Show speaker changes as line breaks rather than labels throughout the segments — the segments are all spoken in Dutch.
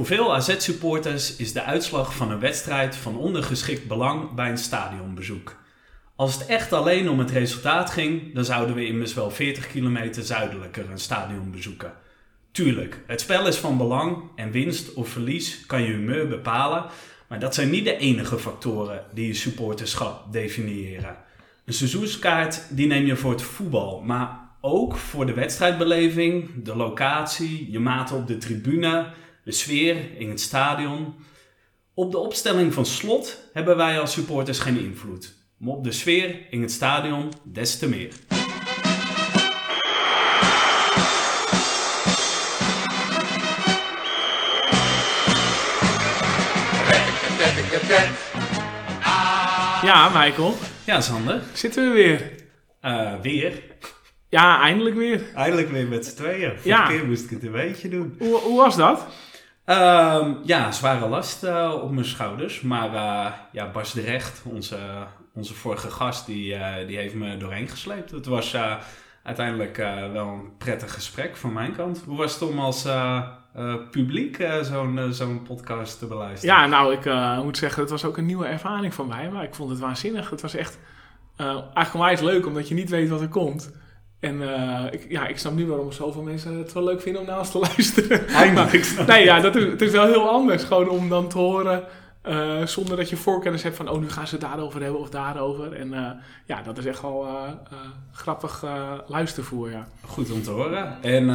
Voor veel AZ-supporters is de uitslag van een wedstrijd van ondergeschikt belang bij een stadionbezoek. Als het echt alleen om het resultaat ging, dan zouden we immers wel 40 kilometer zuidelijker een stadion bezoeken. Tuurlijk, het spel is van belang en winst of verlies kan je humeur bepalen, maar dat zijn niet de enige factoren die je supporterschap definiëren. Een seizoenskaart die neem je voor het voetbal, maar ook voor de wedstrijdbeleving, de locatie, je maten op de tribune, de sfeer in het stadion. Op de opstelling van slot hebben wij als supporters geen invloed. Maar op de sfeer in het stadion des te meer.
Ja, Michael.
Ja, Sander.
Zitten we weer.
Uh, weer.
Ja, eindelijk weer.
Eindelijk weer met z'n tweeën. Vorige
Ja.
keer moest ik het een beetje doen.
Hoe, hoe was dat?
Ehm, ja, zware last eh, op mijn schouders. Maar eh, ja, Bas de Recht, onze, onze vorige gast, die, eh, die heeft me doorheen gesleept. Het was uiteindelijk wel een prettig gesprek van mijn kant. Hoe was het om als publiek zo'n zo'n podcast te beluisteren?
Ja, nou, ik moet zeggen, het was ook een nieuwe ervaring voor mij. Maar ik vond het waanzinnig. Het was echt eigenlijk onwijs leuk, omdat je niet weet wat er komt. En eh, ik, ja, ik snap nu waarom zoveel mensen het wel leuk vinden om ons te luisteren.
Eindelijk. snap
Nee, ja, dat is, het is wel heel anders. Gewoon om dan te horen, eh, zonder dat je voorkennis hebt van, oh, nu gaan ze het daarover hebben of daarover. En eh, ja, dat is echt wel grappig luistervoer, ja.
Goed om te horen. En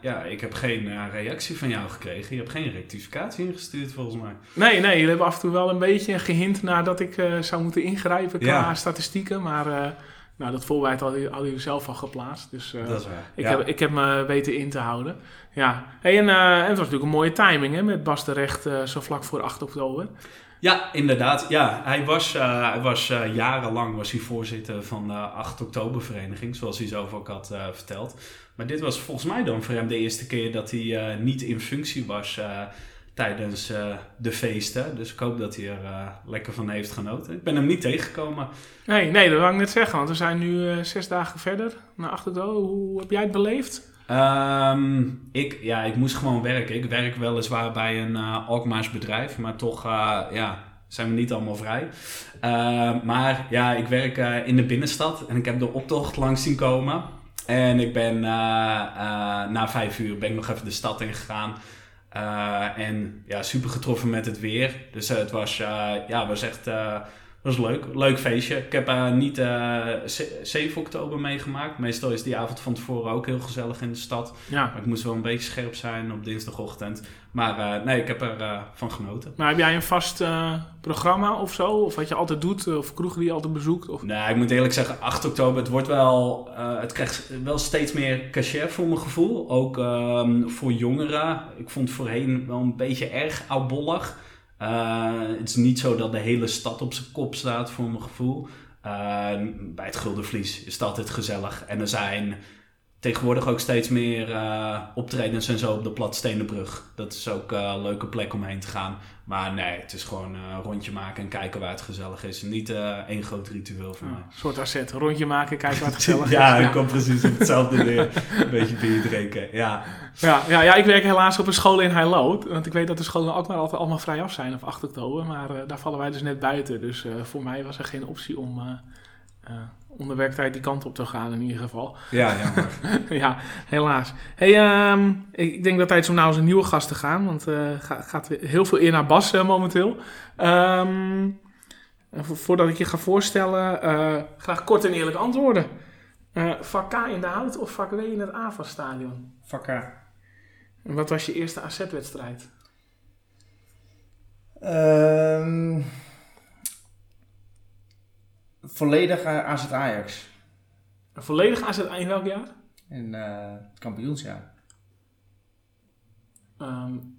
ja, ik heb geen reactie van jou gekregen. Je hebt geen rectificatie ingestuurd volgens mij.
Nee, nee, jullie hebben af en toe wel een beetje gehint naar dat ik zou moeten ingrijpen qua
Ja.
statistieken. Maar nou, dat voorbereid hadden jullie- hadden jullie zelf al geplaatst. Dus eh,
dat is waar.
ik,
Ja.
heb, ik heb me weten in te houden. Ja, hey, en, eh, en het was natuurlijk een mooie timing hè, met Bas de Recht eh, zo vlak voor 8 oktober.
Ja, inderdaad. Ja, hij was, hij was jarenlang was hij voorzitter van de 8 oktobervereniging, zoals hij zelf ook had verteld. Maar dit was volgens mij dan voor hem de eerste keer dat hij niet in functie was tijdens eh, de feesten. Dus ik hoop dat hij er eh, lekker van heeft genoten. Ik ben hem niet tegengekomen.
Nee, nee, dat wil ik net zeggen, want we zijn nu eh, zes dagen verder naar 8 oktober. Hoe heb jij het beleefd?
Ehm, ik, ja, ik moest gewoon werken. Ik werk weliswaar bij een Alkmaars bedrijf, maar toch ja, zijn we niet allemaal vrij. Ehm, maar ja, ik werk in de binnenstad en ik heb de optocht langs zien komen. En ik ben na vijf uur ben ik nog even de stad in Eh, en ja, super getroffen met het weer. Dus eh, het was, eh, ja, was echt was leuk. Leuk feestje. Ik heb eh, niet eh, ze- 7 oktober meegemaakt. Meestal is die avond van tevoren ook heel gezellig in de stad.
Ja,
Maar ik moest wel een beetje scherp zijn op dinsdagochtend. Maar eh, nee, ik heb er eh, van genoten.
maar heb jij een vast eh, programma of zo? Of wat je altijd doet? Of kroegen die je altijd bezoekt? Of...
Nee, ik moet eerlijk zeggen, 8 oktober, het wordt wel, eh, het krijgt wel steeds meer cachet voor mijn gevoel. Ook ehm, voor jongeren. Ik vond het voorheen wel een beetje erg oudbollig. Eh, het is niet zo dat de hele stad op zijn kop staat voor mijn gevoel. Eh, bij het Guldenvlies is het altijd gezellig. En er zijn tegenwoordig ook steeds meer eh, optredens en zo op de Platstenenbrug. Dat is ook eh, een leuke plek om heen te gaan. Maar nee, het is gewoon eh, rondje maken en kijken waar het gezellig is. Niet één groot ritueel voor mij.
Een soort asset. Rondje maken, kijken wat gezellig
ja,
is.
ik kom precies op hetzelfde neer. Een beetje bier drinken, ja.
Ja, ja, ja, ik werk helaas op een school in Heilo. Want ik weet dat de scholen ook maar altijd allemaal vrij af zijn op 8 oktober. Maar daar vallen wij dus net buiten. Dus voor mij was er geen optie om onder werktijd die kant op te gaan in ieder geval.
Ja, jammer.
ja, helaas. Hey, ehm, ik, denk dat tijd is om naar onze nieuwe gast te gaan. Want ga- gaat heel veel eer naar Bas eh, momenteel. Ehm, voordat ik je ga voorstellen, eh, graag kort en eerlijk antwoorden. Vak K in de hout of vak W in het AVA-stadion?
Vakker.
En wat was je eerste AZ-wedstrijd?
Ehm volledig eh, AZ Ajax.
Een volledig AZ in welk jaar?
In eh, het kampioensjaar.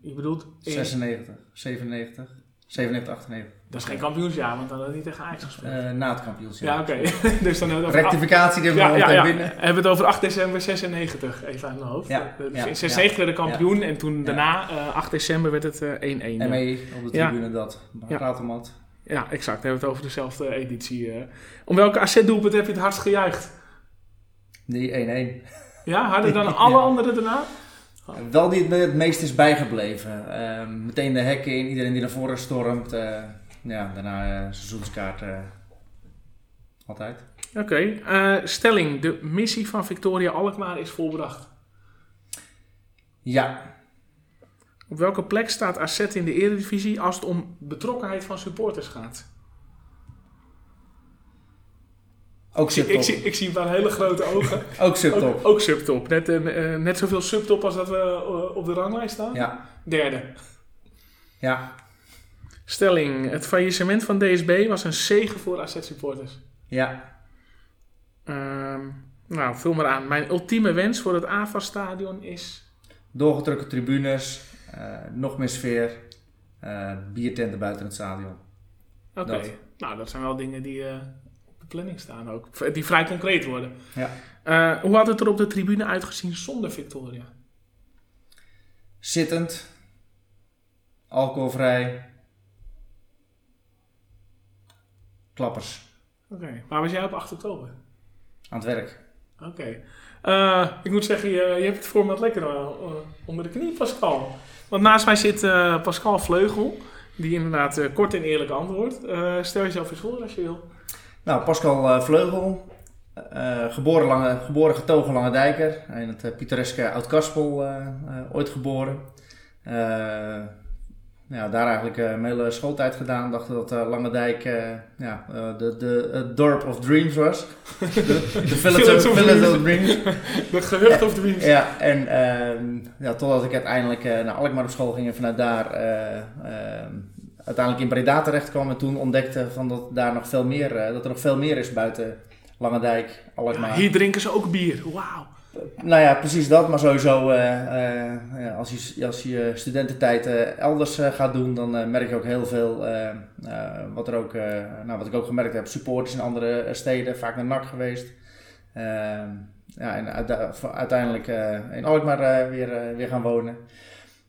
Je bedoelt... in-
96, 97, 97, 98.
Dat is geen kampioensjaar, want dan had hij tegen Ajax gespeeld.
Eh, na het kampioensjaar.
ja, oké. dus dan hebben we.
Rectificatie die we
Ja,
ja,
ja,
binnen.
Hebben we het over 8 december 96, even uit mijn hoofd.
Ja,
Dus in 96 werden we kampioen en toen daarna, eh, 8 december, werd het eh, 1-1. ja.
ME op de tribune dat.
Ja. Ja, exact. Dan hebben we het over dezelfde editie. eh. Om welke AZ-doelpunt heb je het hardst gejuicht?
Die 1-1.
Ja, harder dan
Ja.
alle anderen daarna?
Eh, wel die het me het meest is bijgebleven. Eh, meteen de hekken in, iedereen die naar voren stormt. eh, ja, daarna eh, seizoenskaart. altijd.
Oké, stelling. De missie van Victoria Alkmaar is volbracht.
Ja,
Op welke plek staat AZ in de eredivisie als het om betrokkenheid van supporters gaat?
ook subtop.
ik, zie, ik zie hele grote ogen.
Ook subtop.
Ook, ook subtop. Net, eh, net zoveel subtop als dat we eh, op de ranglijst staan.
Ja,
Derde.
ja,
Stelling. Het faillissement van DSB was een zegen voor AZ-supporters.
ja.
Ehm, nou, vul maar aan. Mijn ultieme wens voor het AFA-stadion is...
Doorgetrokken tribunes, nog meer sfeer, eh, biertenten buiten het stadion.
Oké, nou dat zijn wel dingen die eh, op de planning staan ook. Die vrij concreet worden.
Ja.
Eh, hoe had het er op de tribune uitgezien zonder Victoria?
Zittend, alcoholvrij, klappers
Oké, waar was jij op 8 oktober?
aan het werk.
Oké. Eh, ik moet zeggen, je, je hebt het format lekker eh, eh, onder de knie, Pascal. Want naast mij zit eh, Pascal Vleugel, die inderdaad eh, kort en eerlijk antwoordt. Eh, stel jezelf eens voor als je wil.
Nou, Pascal Vleugel, geboren, lange, geboren getogen Lange Dijker, in het uh, pittoreske Oud-Kaspel ooit geboren. Eh, ja, daar eigenlijk eh, mijn hele schooltijd gedaan. Dacht dat eh, Lange Dijk eh, ja, eh, de, de, het dorp of dreams was. De, de village, of, village
dreams.
of dreams.
De gerucht of winst.
Ja, en ehm, ja, totdat ik uiteindelijk eh, naar Alkmaar op school ging en vanuit daar eh, ehm, uiteindelijk in Breda terecht kwam en toen ontdekte van dat daar nog veel meer, eh, dat er nog veel meer is buiten Langendijk, Alkmaar.
Hier drinken ze ook bier. Wauw.
Nou ja, precies dat, maar sowieso ja, als je, als je studententijd eh, elders gaat doen, dan merk je ook heel veel, wat, er ook, nou, wat ik ook gemerkt heb, supporters in andere steden, vaak naar NAC geweest. Ja, en uite- uiteindelijk in Alkmaar weer, weer gaan wonen.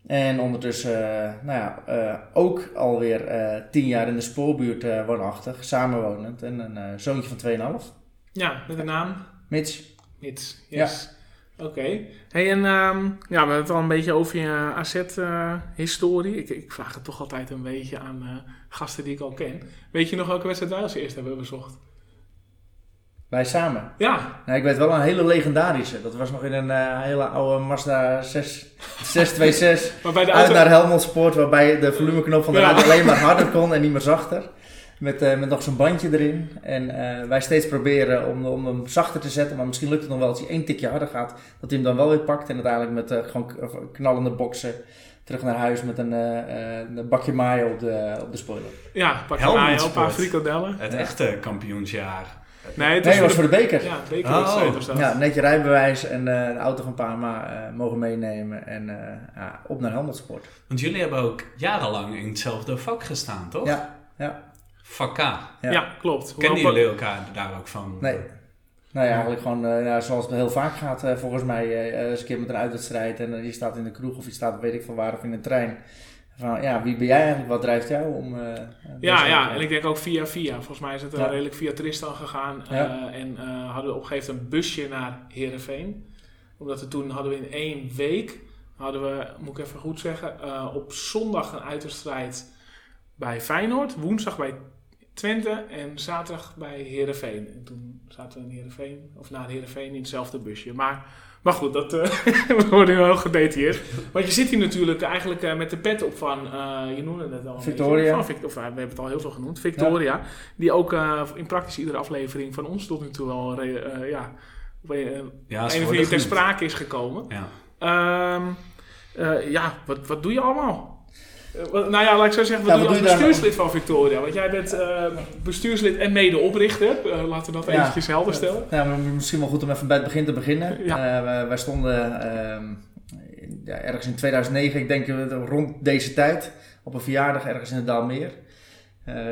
En ondertussen, nou ja, ook alweer tien jaar in de spoorbuurt woonachtig, samenwonend en een zoontje van 2,5.
Ja, met de naam
Mitch.
Mits. Yes. Oké. Hey, en ehm, ja, we hebben het al een beetje over je AZ-historie. ik, ik vraag het toch altijd een beetje aan eh, gasten die ik al ken. Weet je nog welke wedstrijd wij als eerste hebben bezocht?
Wij samen.
Ja,
Nou, ik weet wel een hele legendarische. Dat was nog in een eh, hele oude Mazda 6, 626
maar bij de
uit
auto...
naar Helmond Sport, waarbij de volumeknop van de
Ja.
radio alleen maar harder kon en niet meer zachter. Met, eh, met nog zo'n bandje erin. En eh, wij steeds proberen om, om hem zachter te zetten, maar misschien lukt het nog wel als hij één tikje harder gaat, dat hij hem dan wel weer pakt. En uiteindelijk met eh, gewoon knallende boksen terug naar huis met een, eh, eh, een bakje mayo op de, op de spoiler.
Ja, pak je
Helmond
maar een paar
Sport.
frikadellen.
Het
Ja.
echte kampioensjaar.
Nee, het
Nee,
was voor
voor de beker.
Ja, bekerwedstrijd
Oh.
Ja, netje rijbewijs en eh, de auto van Parma eh, mogen meenemen en eh, ja, op naar Helmond Sport.
Want jullie hebben ook jarenlang in hetzelfde vak gestaan, toch?
Ja, ja.
Vak K.
Ja.
Ja, klopt.
Kennen jullie elkaar daar ook van?
Nee. Nou ja, eigenlijk gewoon eh, ja, zoals het heel vaak gaat, eh, volgens mij. eh, eens een keer met een uitwedstrijd en je staat in de kroeg of je staat weet ik van waar of in een trein. Van ja, wie ben jij eigenlijk? Wat drijft jou om. eh,
Ja, ja, en ik denk ook via via. Volgens mij is het
Ja.
redelijk via Tristan gegaan.
Ja.
Eh, en eh, hadden we op een gegeven moment een busje naar Heerenveen. Omdat we toen hadden we in één week, hadden we, moet ik even goed zeggen, eh, op zondag een uitwedstrijd bij Feyenoord. Woensdag bij Twente en zaterdag bij Heerenveen. En toen zaten we in Heerenveen, of naar Heerenveen in hetzelfde busje. Maar, maar goed, dat eh, we worden nu heel gedetailleerd. Want je zit hier natuurlijk eigenlijk eh, met de pet op van, eh, je noemde het al een
Victoria.
van of, we hebben het al heel veel genoemd, Victoria. Die ook eh, in praktisch iedere aflevering van ons tot nu toe wel eh, ja, op een,
Ja,
een of ter sprake is gekomen.
Ja.
Ehm, eh, ja, wat, wat doe je allemaal? Eh, nou ja, laat ik zo zeggen, wat
Ja,
doe je
wat
als bestuurslid van Victoria? Want jij bent eh, bestuurslid en medeoprichter. Eh laten we dat
Ja.
eventjes helder stellen.
Ja, maar misschien wel goed om even bij het begin te beginnen.
Ja.
Wij, stonden ehm, ergens in 2009, ik denk rond deze tijd, op een verjaardag ergens in het Daalmeer.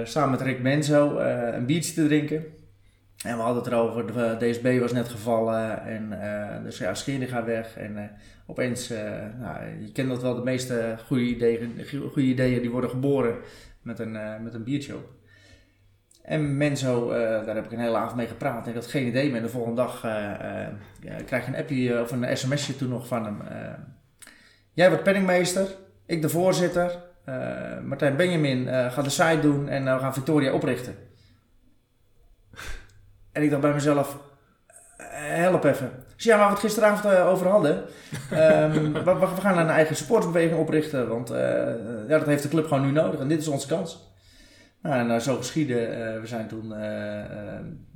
Samen met Rick Menzo een biertje te drinken. En we hadden het erover, de DSB was net gevallen en eh, dus ja, Scheerde gaat weg. En eh, opeens, eh, nou, je kent dat wel, de meeste goede ideeën, goede ideeën die worden geboren met een, eh, met een biertje op. En Menzo, eh, daar heb ik een hele avond mee gepraat. Ik had geen idee meer. De volgende dag eh, eh, krijg je een appje eh, of een sms'je toen nog van hem. eh, Jij wordt penningmeester, ik de voorzitter. eh, Martijn Benjamin eh, gaat de site doen en eh, we gaan Victoria oprichten. En ik dacht bij mezelf, eh, help even. Zei, ja, waar we het gisteravond eh, over hadden. ehm, we, gaan een eigen supportsbeweging oprichten, want eh, ja, dat heeft de club gewoon nu nodig en dit is onze kans. Nou, en zo geschieden. We zijn toen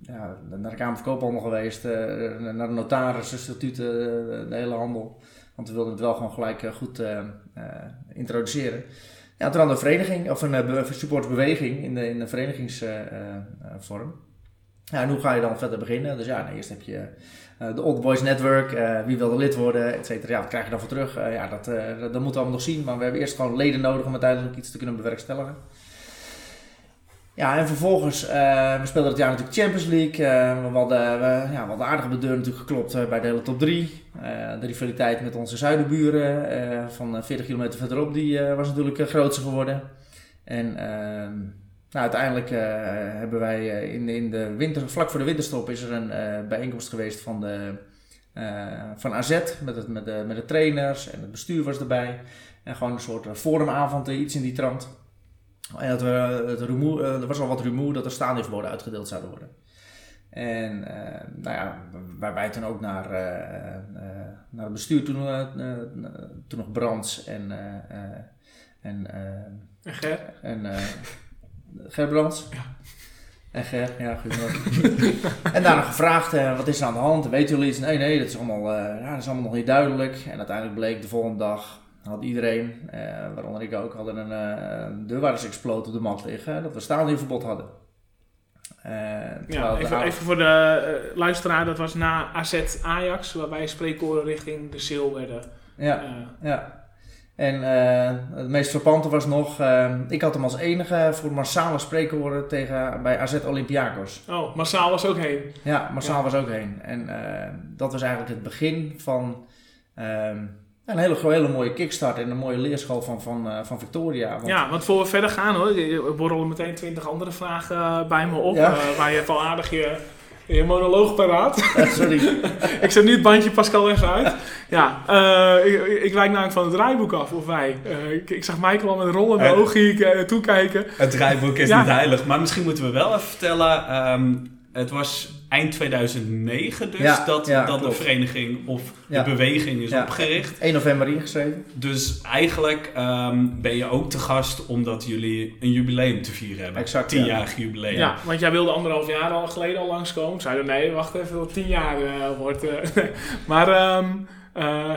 ja, naar de Kamer van Koophandel geweest, naar de notaris, de statuten, de hele handel. Want we wilden het wel gewoon gelijk goed introduceren. Ja, toen hadden we een vereniging, of een be- supportsbeweging in de, in de verenigingsvorm. Ja, en hoe ga je dan verder beginnen? Dus ja, nou, eerst heb je eh, de Old Boys Network, eh, wie wil er lid worden, et cetera. Ja, wat krijg je dan voor terug? Eh, ja, dat, dat, moeten we allemaal nog zien. Maar we hebben eerst gewoon leden nodig om uiteindelijk iets te kunnen bewerkstelligen. Ja, en vervolgens, we speelden het jaar natuurlijk Champions League. We, hadden, we, ja, we hadden aardig op de deur natuurlijk geklopt bij de hele top 3. de rivaliteit met onze zuidenburen van eh, 40 kilometer verderop, die was natuurlijk grootser geworden. En ehm, nou, uiteindelijk eh, hebben wij eh, in, in de winter, vlak voor de winterstop is er een eh, bijeenkomst geweest van, de, eh, van AZ met, het, met, de, met de trainers en het bestuur was erbij. En gewoon een soort forumavond, iets in die trant. En dat we, het rumoer, er was al wat rumoer dat er stadionverboden uitgedeeld zouden worden. En uh, nou ja, waar wij toen ook naar, uh, uh, naar het bestuur, toen, uh, toen nog Brands en, en,
en Ger.
En, Ger Brands.
Ja.
En Ger, ja, goed. en daarna gevraagd, wat is er aan de hand? Weten jullie iets? Nee, nee, dat is allemaal, ja, dat is allemaal nog niet duidelijk. En uiteindelijk bleek de volgende dag had iedereen, uh, waaronder ik ook, hadden een uh, deurwaardersexploot op de mat liggen, dat we stadionverbod hadden.
Uh, ja, even, even, voor de uh, luisteraar, dat was na AZ Ajax, waarbij spreekkoren richting de Sil werden.
Ja, ja. En het meest frappante was nog, ik had hem als enige voor massale spreekkoren tegen, bij AZ Olympiakos.
Oh, massaal was ook heen.
Ja, massaal ja. was ook heen. En dat was eigenlijk het begin van... Een hele, hele mooie kickstart en een mooie leerschool van, van, uh, van Victoria.
Want... Ja, want voor we verder gaan hoor, borrelen meteen twintig andere vragen uh, bij me op. Ja? Waar je al aardig je, je monoloog paraat.
sorry.
ik zet nu het bandje Pascal even uit. Ja, ik, ik wijk namelijk van het draaiboek af, of wij. Ik, ik, zag Michael al met rollende ogen toekijken.
Het draaiboek is ja. niet heilig, maar misschien moeten we wel even vertellen... Um, het was eind 2009 dus
ja,
dat,
ja,
dat de vereniging of de beweging is
Ja.
opgericht.
1 november ingeschreven.
Dus eigenlijk ehm, ben je ook te gast omdat jullie een jubileum te vieren hebben.
Exact, ja.
Tienjarig jubileum.
Ja, want jij wilde anderhalf jaar al geleden al langskomen. Zeiden nee, wacht even tot tien jaar eh, wordt. eh. maar ehm, eh,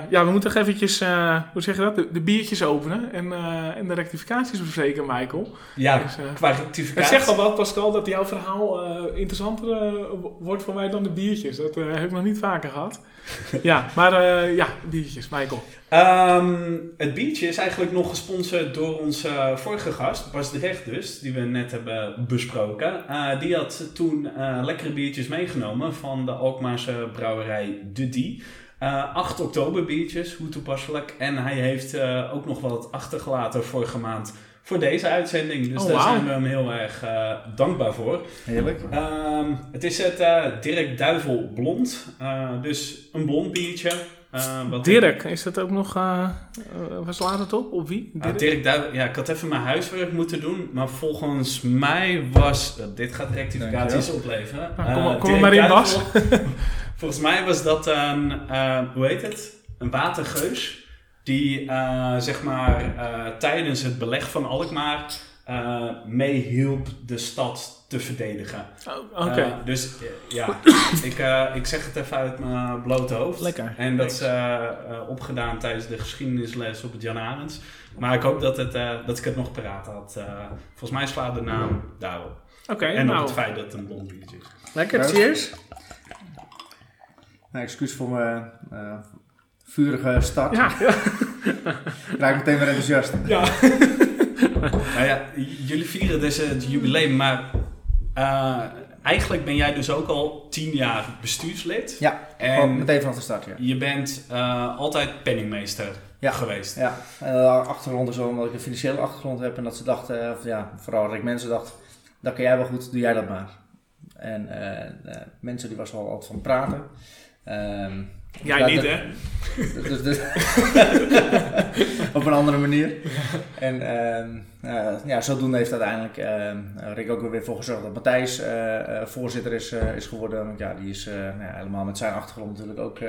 ja, we moeten nog eventjes, eh, hoe zeg je dat, de, de biertjes openen en, eh, en de rectificaties bespreken, Michael.
Ja,
Dus, eh,
qua
Het
rectificatie.
zegt al wat, Pascal, dat jouw verhaal eh, interessanter eh, wordt voor mij dan de biertjes. Dat eh, heb ik nog niet vaker gehad. ja, maar eh, ja, biertjes, Michael.
Ehm, het biertje is eigenlijk nog gesponsord door onze eh, vorige gast, Bas de Recht dus, die we net hebben besproken. Eh, die had toen eh, lekkere biertjes meegenomen van de Alkmaarse brouwerij De Die. Eh 8 oktober biertjes, hoe toepasselijk. En hij heeft eh, ook nog wat achtergelaten vorige maand voor deze uitzending. Dus
Oh,
daar zijn we hem heel erg eh, dankbaar voor.
Heerlijk.
Ehm, het is het eh, Dirk Duivel Blond. Eh, dus een blond biertje. Eh,
Dirk, is dat ook nog, eh eh, waar slaat het op? Op wie?
Ah, Dirk Duivel, ja, ik had even mijn huiswerk moeten doen, maar volgens mij was, eh, dit gaat rectificaties opleveren.
Nou, kom
Eh,
maar- kom
Dirk
maar in,
Duivel, volgens mij was dat een, eh, hoe heet het? Een watergeus die, eh, zeg maar, eh, tijdens het beleg van Alkmaar eh meehielp de stad te verdedigen.
Oh, Oké.
Dus ja, ik, ik zeg het even uit mijn blote hoofd.
Lekker.
En dat is opgedaan tijdens de geschiedenisles op het Jan Arends. Maar ik hoop dat, het, dat ik het nog paraat had. Volgens mij slaat de naam daarop.
Oké,
en
nou,
op het feit dat het een blond biertje is.
lekker. Cheers.
Nou, excuus voor mijn eh, vurige start.
Ja, ja.
Ik raak meteen weer enthousiast.
ja.
Nou ja, jullie vieren dus het jubileum, maar eh, eigenlijk ben jij dus ook al tien jaar bestuurslid.
Ja,
En
meteen vanaf de start, ja.
je bent eh, altijd penningmeester
Ja.
geweest.
Ja, en de achtergrond is zo omdat ik een financiële achtergrond heb en dat ze dachten, eh, of ja, vooral Rick mensen dacht, dat kan jij wel goed, doe jij dat maar. En eh, eh, mensen die was wel altijd van praten. Ehm,
Jij
Ja,
niet, hè?
Dus, dus op een andere manier. En eh, ja, zodoende heeft uiteindelijk ehm, Rick ook weer voor gezorgd dat Matthijs eh, eh, voorzitter is, is geworden. Want ja, die is nou ja, helemaal met zijn achtergrond natuurlijk ook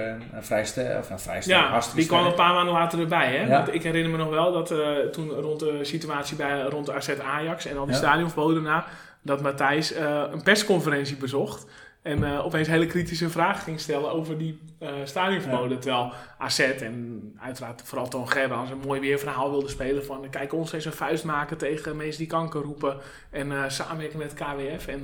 vrij sterk. Of nou, vrij sterk,
Ja,
hartstikke
die kwam een paar maanden later erbij. Hè?
Ja.
Want ik herinner me nog wel dat toen rond de situatie bij, rond AZ Ajax en al die
Ja.
stadionverboden na, dat Matthijs een persconferentie bezocht. En eh, opeens hele kritische vragen ging stellen over die eh stadionverboden. Terwijl AZ en uiteraard vooral Toon Gerbrands een mooi weerverhaal wilde spelen van... kijk ons eens een vuist maken tegen mensen die kanker roepen en eh, samenwerken met KWF. En,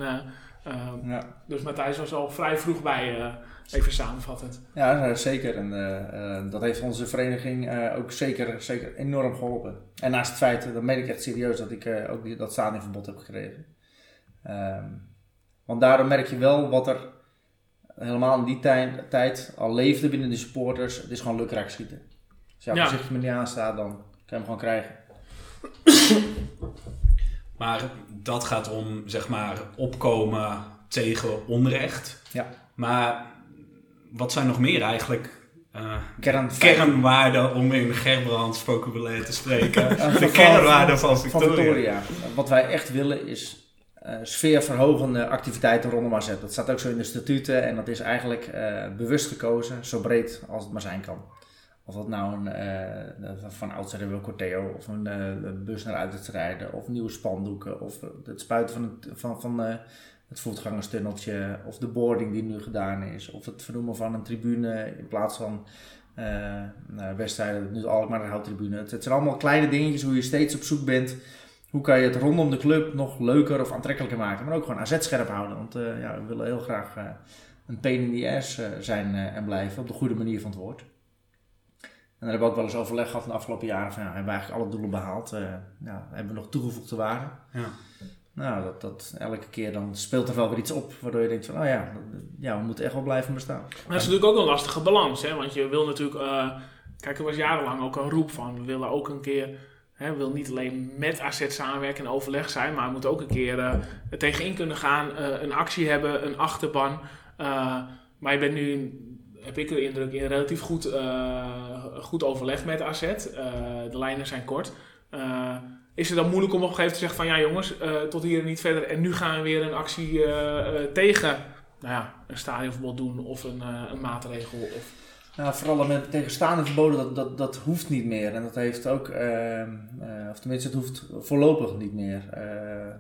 Ja.
dus Matthijs was al vrij vroeg bij, even samenvattend.
Ja, zeker. En dat heeft onze vereniging ook zeker, zeker enorm geholpen. En naast het feit, dat meen ik echt serieus, dat ik ook die, dat stadionverbod heb gekregen. Ehm, want daardoor merk je wel wat er helemaal in die tij- tijd al leefde binnen de supporters. Het is gewoon lukraak schieten. Als jouw
Ja.
gezichtje me niet aanstaat, dan kan je hem gewoon krijgen.
Maar dat gaat om, zeg maar, opkomen tegen onrecht.
Ja.
Maar wat zijn nog meer eigenlijk
Kern,
kernwaarden, om in Gerbrands vocabulaire te spreken, de
van-
kernwaarden van
van
Victoria?
Victoria. Wat wij echt willen is sfeerverhogende activiteiten rondom AZ. Dat staat ook zo in de statuten en dat is eigenlijk eh, bewust gekozen, zo breed als het maar zijn kan. Of dat nou een, eh, van oudsher we Corteo, of een eh, bus naar uitwedstrijden, of nieuwe spandoeken, of het spuiten van het, van, van, eh, het voetgangerstunneltje, of de boarding die nu gedaan is, of het vernoemen van een tribune in plaats van eh nou, wedstrijden, nu Alkmaar een houttribune. Het, het zijn allemaal kleine dingetjes hoe je steeds op zoek bent. Hoe kan je het rondom de club nog leuker of aantrekkelijker maken, maar ook gewoon AZ scherp houden. Want eh, ja, we willen heel graag eh, een pain in the ass eh, zijn en blijven, op de goede manier van het woord. En daar hebben we ook wel eens overleg gehad in de afgelopen jaren van ja, hebben we eigenlijk alle doelen behaald? Eh, ja, hebben we nog toegevoegde waarde?
Ja.
Nou, dat, dat elke keer dan speelt er wel weer iets op, waardoor je denkt van, oh ja, ja we moeten echt wel blijven bestaan.
Maar dat is natuurlijk ook een lastige balans, hè? want je wil natuurlijk, kijk, er was jarenlang ook een roep van, we willen ook een keer, hè, we willen niet alleen met AZ samenwerken en overleg zijn, maar we moeten ook een keer eh, tegenin kunnen gaan, eh, een actie hebben, een achterban. Eh, maar je bent nu, heb ik de indruk, in relatief goed, goed overleg met AZ. De lijnen zijn kort. Is het dan moeilijk om op een gegeven moment te zeggen van ja jongens, tot hier en niet verder en nu gaan we weer een actie tegen nou ja, een stadionverbod doen of een, een maatregel. Of,
Nou, vooral met tegenstaande verboden, dat, dat, dat hoeft niet meer. En dat heeft ook, ehm, eh, of tenminste, het hoeft voorlopig niet meer. Eh,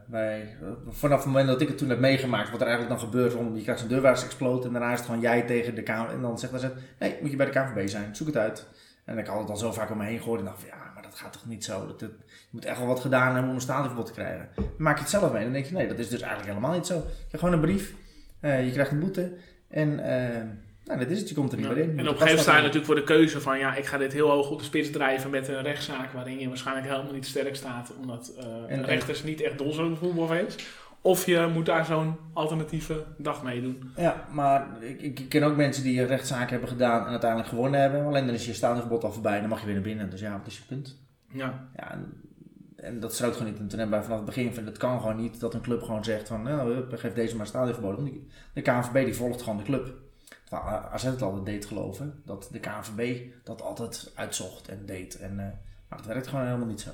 wij, vanaf het moment dat ik het toen heb meegemaakt, wat er eigenlijk dan gebeurt, je krijgt een deurwaarts exploot en daarna is gewoon jij tegen de Kamer. En dan zegt hij, nee, moet je bij de KVB zijn, zoek het uit. En ik had het al zo vaak om me heen gehoord en dacht van, ja, maar dat gaat toch niet zo. Dat, je moet echt wel wat gedaan hebben om een stadionverbod te krijgen. Dan maak je het zelf mee, dan denk je, nee, dat is dus eigenlijk helemaal niet zo. Je krijgt gewoon een brief, eh, je krijgt een boete en... nou, dat is het. Je komt er niet meer in.
En op een gegeven moment sta je natuurlijk voor de keuze van ja, ik ga dit heel hoog op de spits drijven met een rechtszaak waarin je waarschijnlijk helemaal niet sterk staat, omdat
En-
rechters niet echt dol zijn op voetbalfans. Of je moet daar zo'n alternatieve dag mee doen.
Ja, maar ik, ik ken ook mensen die rechtszaken hebben gedaan en uiteindelijk gewonnen hebben. Alleen dan is je staansverbod al voorbij en dan mag je weer naar binnen. Dus ja, wat is je punt?
Ja,
Ja, en, en dat strookt gewoon niet. En toen hebben wij vanaf het begin van het kan gewoon niet dat een club gewoon zegt van nou, geef deze maar stadionverbod. De KNVB die volgt gewoon de club. Terwijl AZ het altijd deed geloven, dat de KNVB dat altijd uitzocht en deed. En, eh, maar dat werkt gewoon helemaal niet zo.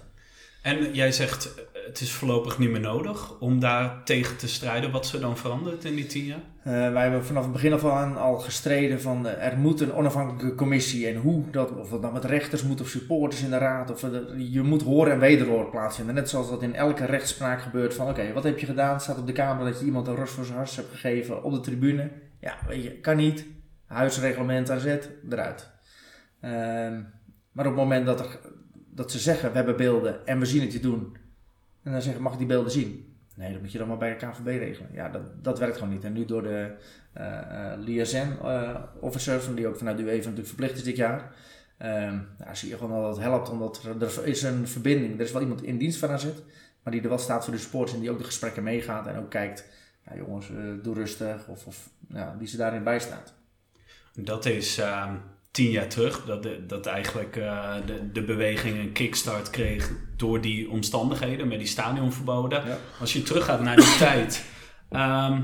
En jij zegt, eh, het is voorlopig niet meer nodig om daar tegen te strijden. Wat er dan veranderd in die tien jaar?
Eh, wij hebben vanaf het begin af aan al gestreden van er moet een onafhankelijke commissie en hoe dat, of dat nou met rechters moet of supporters in de raad, of je moet horen en wederhoor plaatsvinden. Net zoals dat in elke rechtspraak gebeurt van oké, wat heb je gedaan? Staat op de camera dat je iemand een ros voor zijn hars hebt gegeven op de tribune. Ja, weet je, kan niet. Huisreglement AZ, eruit. Ehm, maar op het moment dat, er, dat ze zeggen we hebben beelden en we zien het je doen, en dan zeggen mag ik die beelden zien? Nee, dat moet je dan maar bij de KVB regelen. Ja, dat, dat werkt gewoon niet. En nu door de eh, liaison-officer, van die ook vanuit de UEFA natuurlijk verplicht is dit jaar, ehm, zie je gewoon dat het helpt, omdat er, er is een verbinding. Er is wel iemand in dienst van AZ, maar die er wel staat voor de sports en die ook de gesprekken meegaat en ook kijkt, ja, jongens, eh, doe rustig, of, of ja, die ze daarin bijstaat.
Dat is ehm, tien jaar terug, dat, de, dat eigenlijk eh, de, de beweging een kickstart kreeg door die omstandigheden met die stadionverboden.
Ja.
Als je teruggaat naar die tijd, ehm,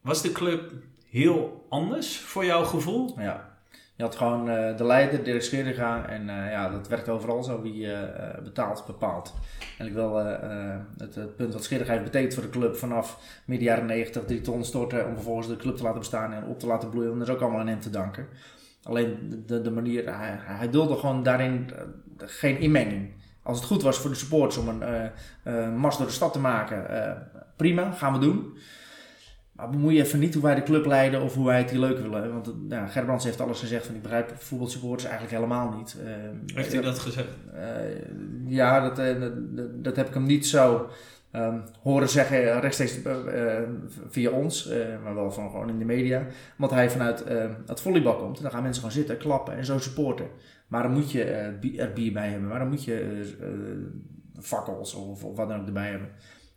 was de club heel anders voor jouw gevoel?
Ja, Je had gewoon eh, de leider, Dirk Scheringa. En eh, ja, dat werkt overal zo. Wie eh, betaalt, bepaalt. En ik wil het, het, punt wat Scheringa heeft betekend voor de club vanaf midden jaren 90, drie ton storten om vervolgens de club te laten bestaan en op te laten bloeien. Dat is ook allemaal aan hem te danken. Alleen de, de manier, hij, hij gewoon daarin geen inmenging. Als het goed was voor de supporters om een mars door de stad te maken, prima, gaan we doen. Maar bemoei je even niet hoe wij de club leiden of hoe wij het hier leuk willen. Want nou, Gerbrands heeft alles gezegd van ik begrijp voetbalsupporters eigenlijk helemaal niet. Uh,
heeft hij dat gezegd? Uh,
ja, dat, uh, dat, dat, heb ik hem niet zo um, horen zeggen rechtstreeks via ons, maar wel van gewoon in de media. Want hij vanuit het volleybal komt en dan gaan mensen gewoon zitten, klappen en zo supporten. Maar dan moet je er bier bij hebben, maar dan moet je fakkels of, of, wat dan ook erbij hebben.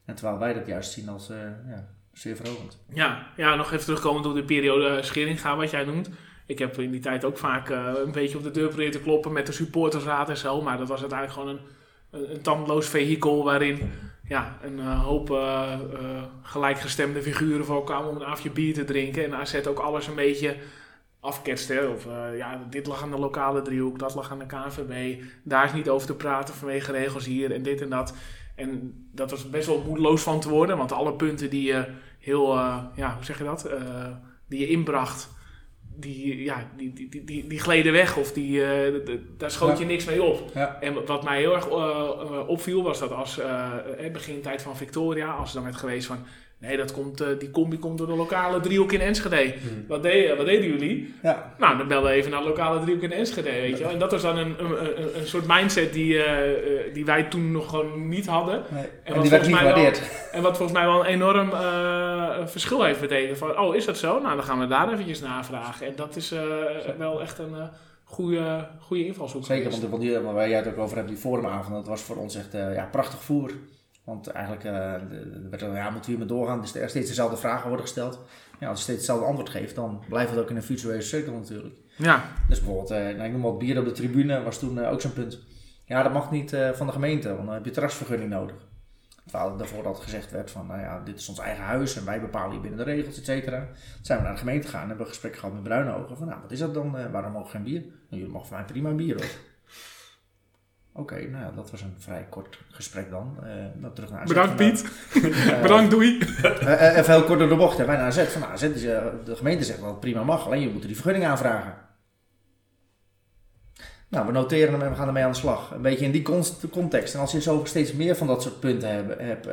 En terwijl wij dat juist zien als ja, zeer verhogend.
Ja, ja, nog even terugkomen op de periode eh, Scheringa, wat jij noemt. Ik heb in die tijd ook vaak uh, een beetje op de deur proberen te kloppen met de supportersraad en zo. Maar dat was uiteindelijk gewoon een, een, tandloos vehikel waarin ja, een uh, hoop gelijkgestemde figuren voorkwamen om een afje bier te drinken. En AZ ook alles een beetje afketste. Of ja, dit lag aan de lokale driehoek, dat lag aan de KNVB. Daar is niet over te praten vanwege regels hier en dit en dat. En dat was best wel moedeloos van te worden, want alle punten die je heel, uh, ja, hoe zeg je dat? Uh, die je inbracht, die, ja, die, die, die, die gleden weg of die, uh, daar schoot je niks mee op. Ja. En wat mij heel erg opviel was dat als begin tijd van Victoria, als er dan werd geweest van Nee, dat komt, uh, die combi komt door de lokale driehoek in Enschede. Hmm. Wat, deed, wat deden jullie? Ja. Nou, dan belden we even naar de lokale driehoek in Enschede, weet je wel. En dat was dan een, een, een soort mindset die, uh, die wij toen nog gewoon niet hadden.
Nee. En, en die werd niet gewaardeerd.
En wat volgens mij wel een enorm uh, verschil heeft betekend. Van, oh, is dat zo? Nou, dan gaan we daar eventjes navragen. En dat is wel echt een goede, goede invalshoek.
Zeker, want, want die, waar jij het ook over hebt, die forumavond, dat was voor ons echt ja, prachtig voer. Want eigenlijk uh, werd er, ja, moeten we hiermee doorgaan? Dus er steeds dezelfde vragen worden gesteld. Ja, als je steeds hetzelfde antwoord geeft, dan blijft het ook in een virtuele cirkel natuurlijk.
Ja.
Dus bijvoorbeeld, uh, nou, ik noem wat bier op de tribune, was toen uh, ook zo'n punt. Ja, dat mag niet van de gemeente, want dan heb je terrasvergunning nodig. Terwijl daarvoor dat gezegd werd van, nou ja, dit is ons eigen huis en wij bepalen hier binnen de regels, et cetera. Toen zijn we naar de gemeente gegaan en hebben we een gesprek gehad met bruine ogen. Van, nou, wat is dat dan? waarom mogen geen bier? Nou, jullie mogen voor mij prima bier hoor. Oké, nou ja, dat was een vrij kort gesprek dan. Uh, terug naar AZ.
Bedankt Piet. Uh, Bedankt, doei.
Uh, even heel kort door de bocht. Hè. Wij naar AZ. Van, AZ is, de gemeente zegt het prima mag, alleen je moet die vergunning aanvragen. Nou, we noteren hem en we gaan ermee aan de slag. Een beetje in die context. En als je zo steeds meer van dat soort punten hebt,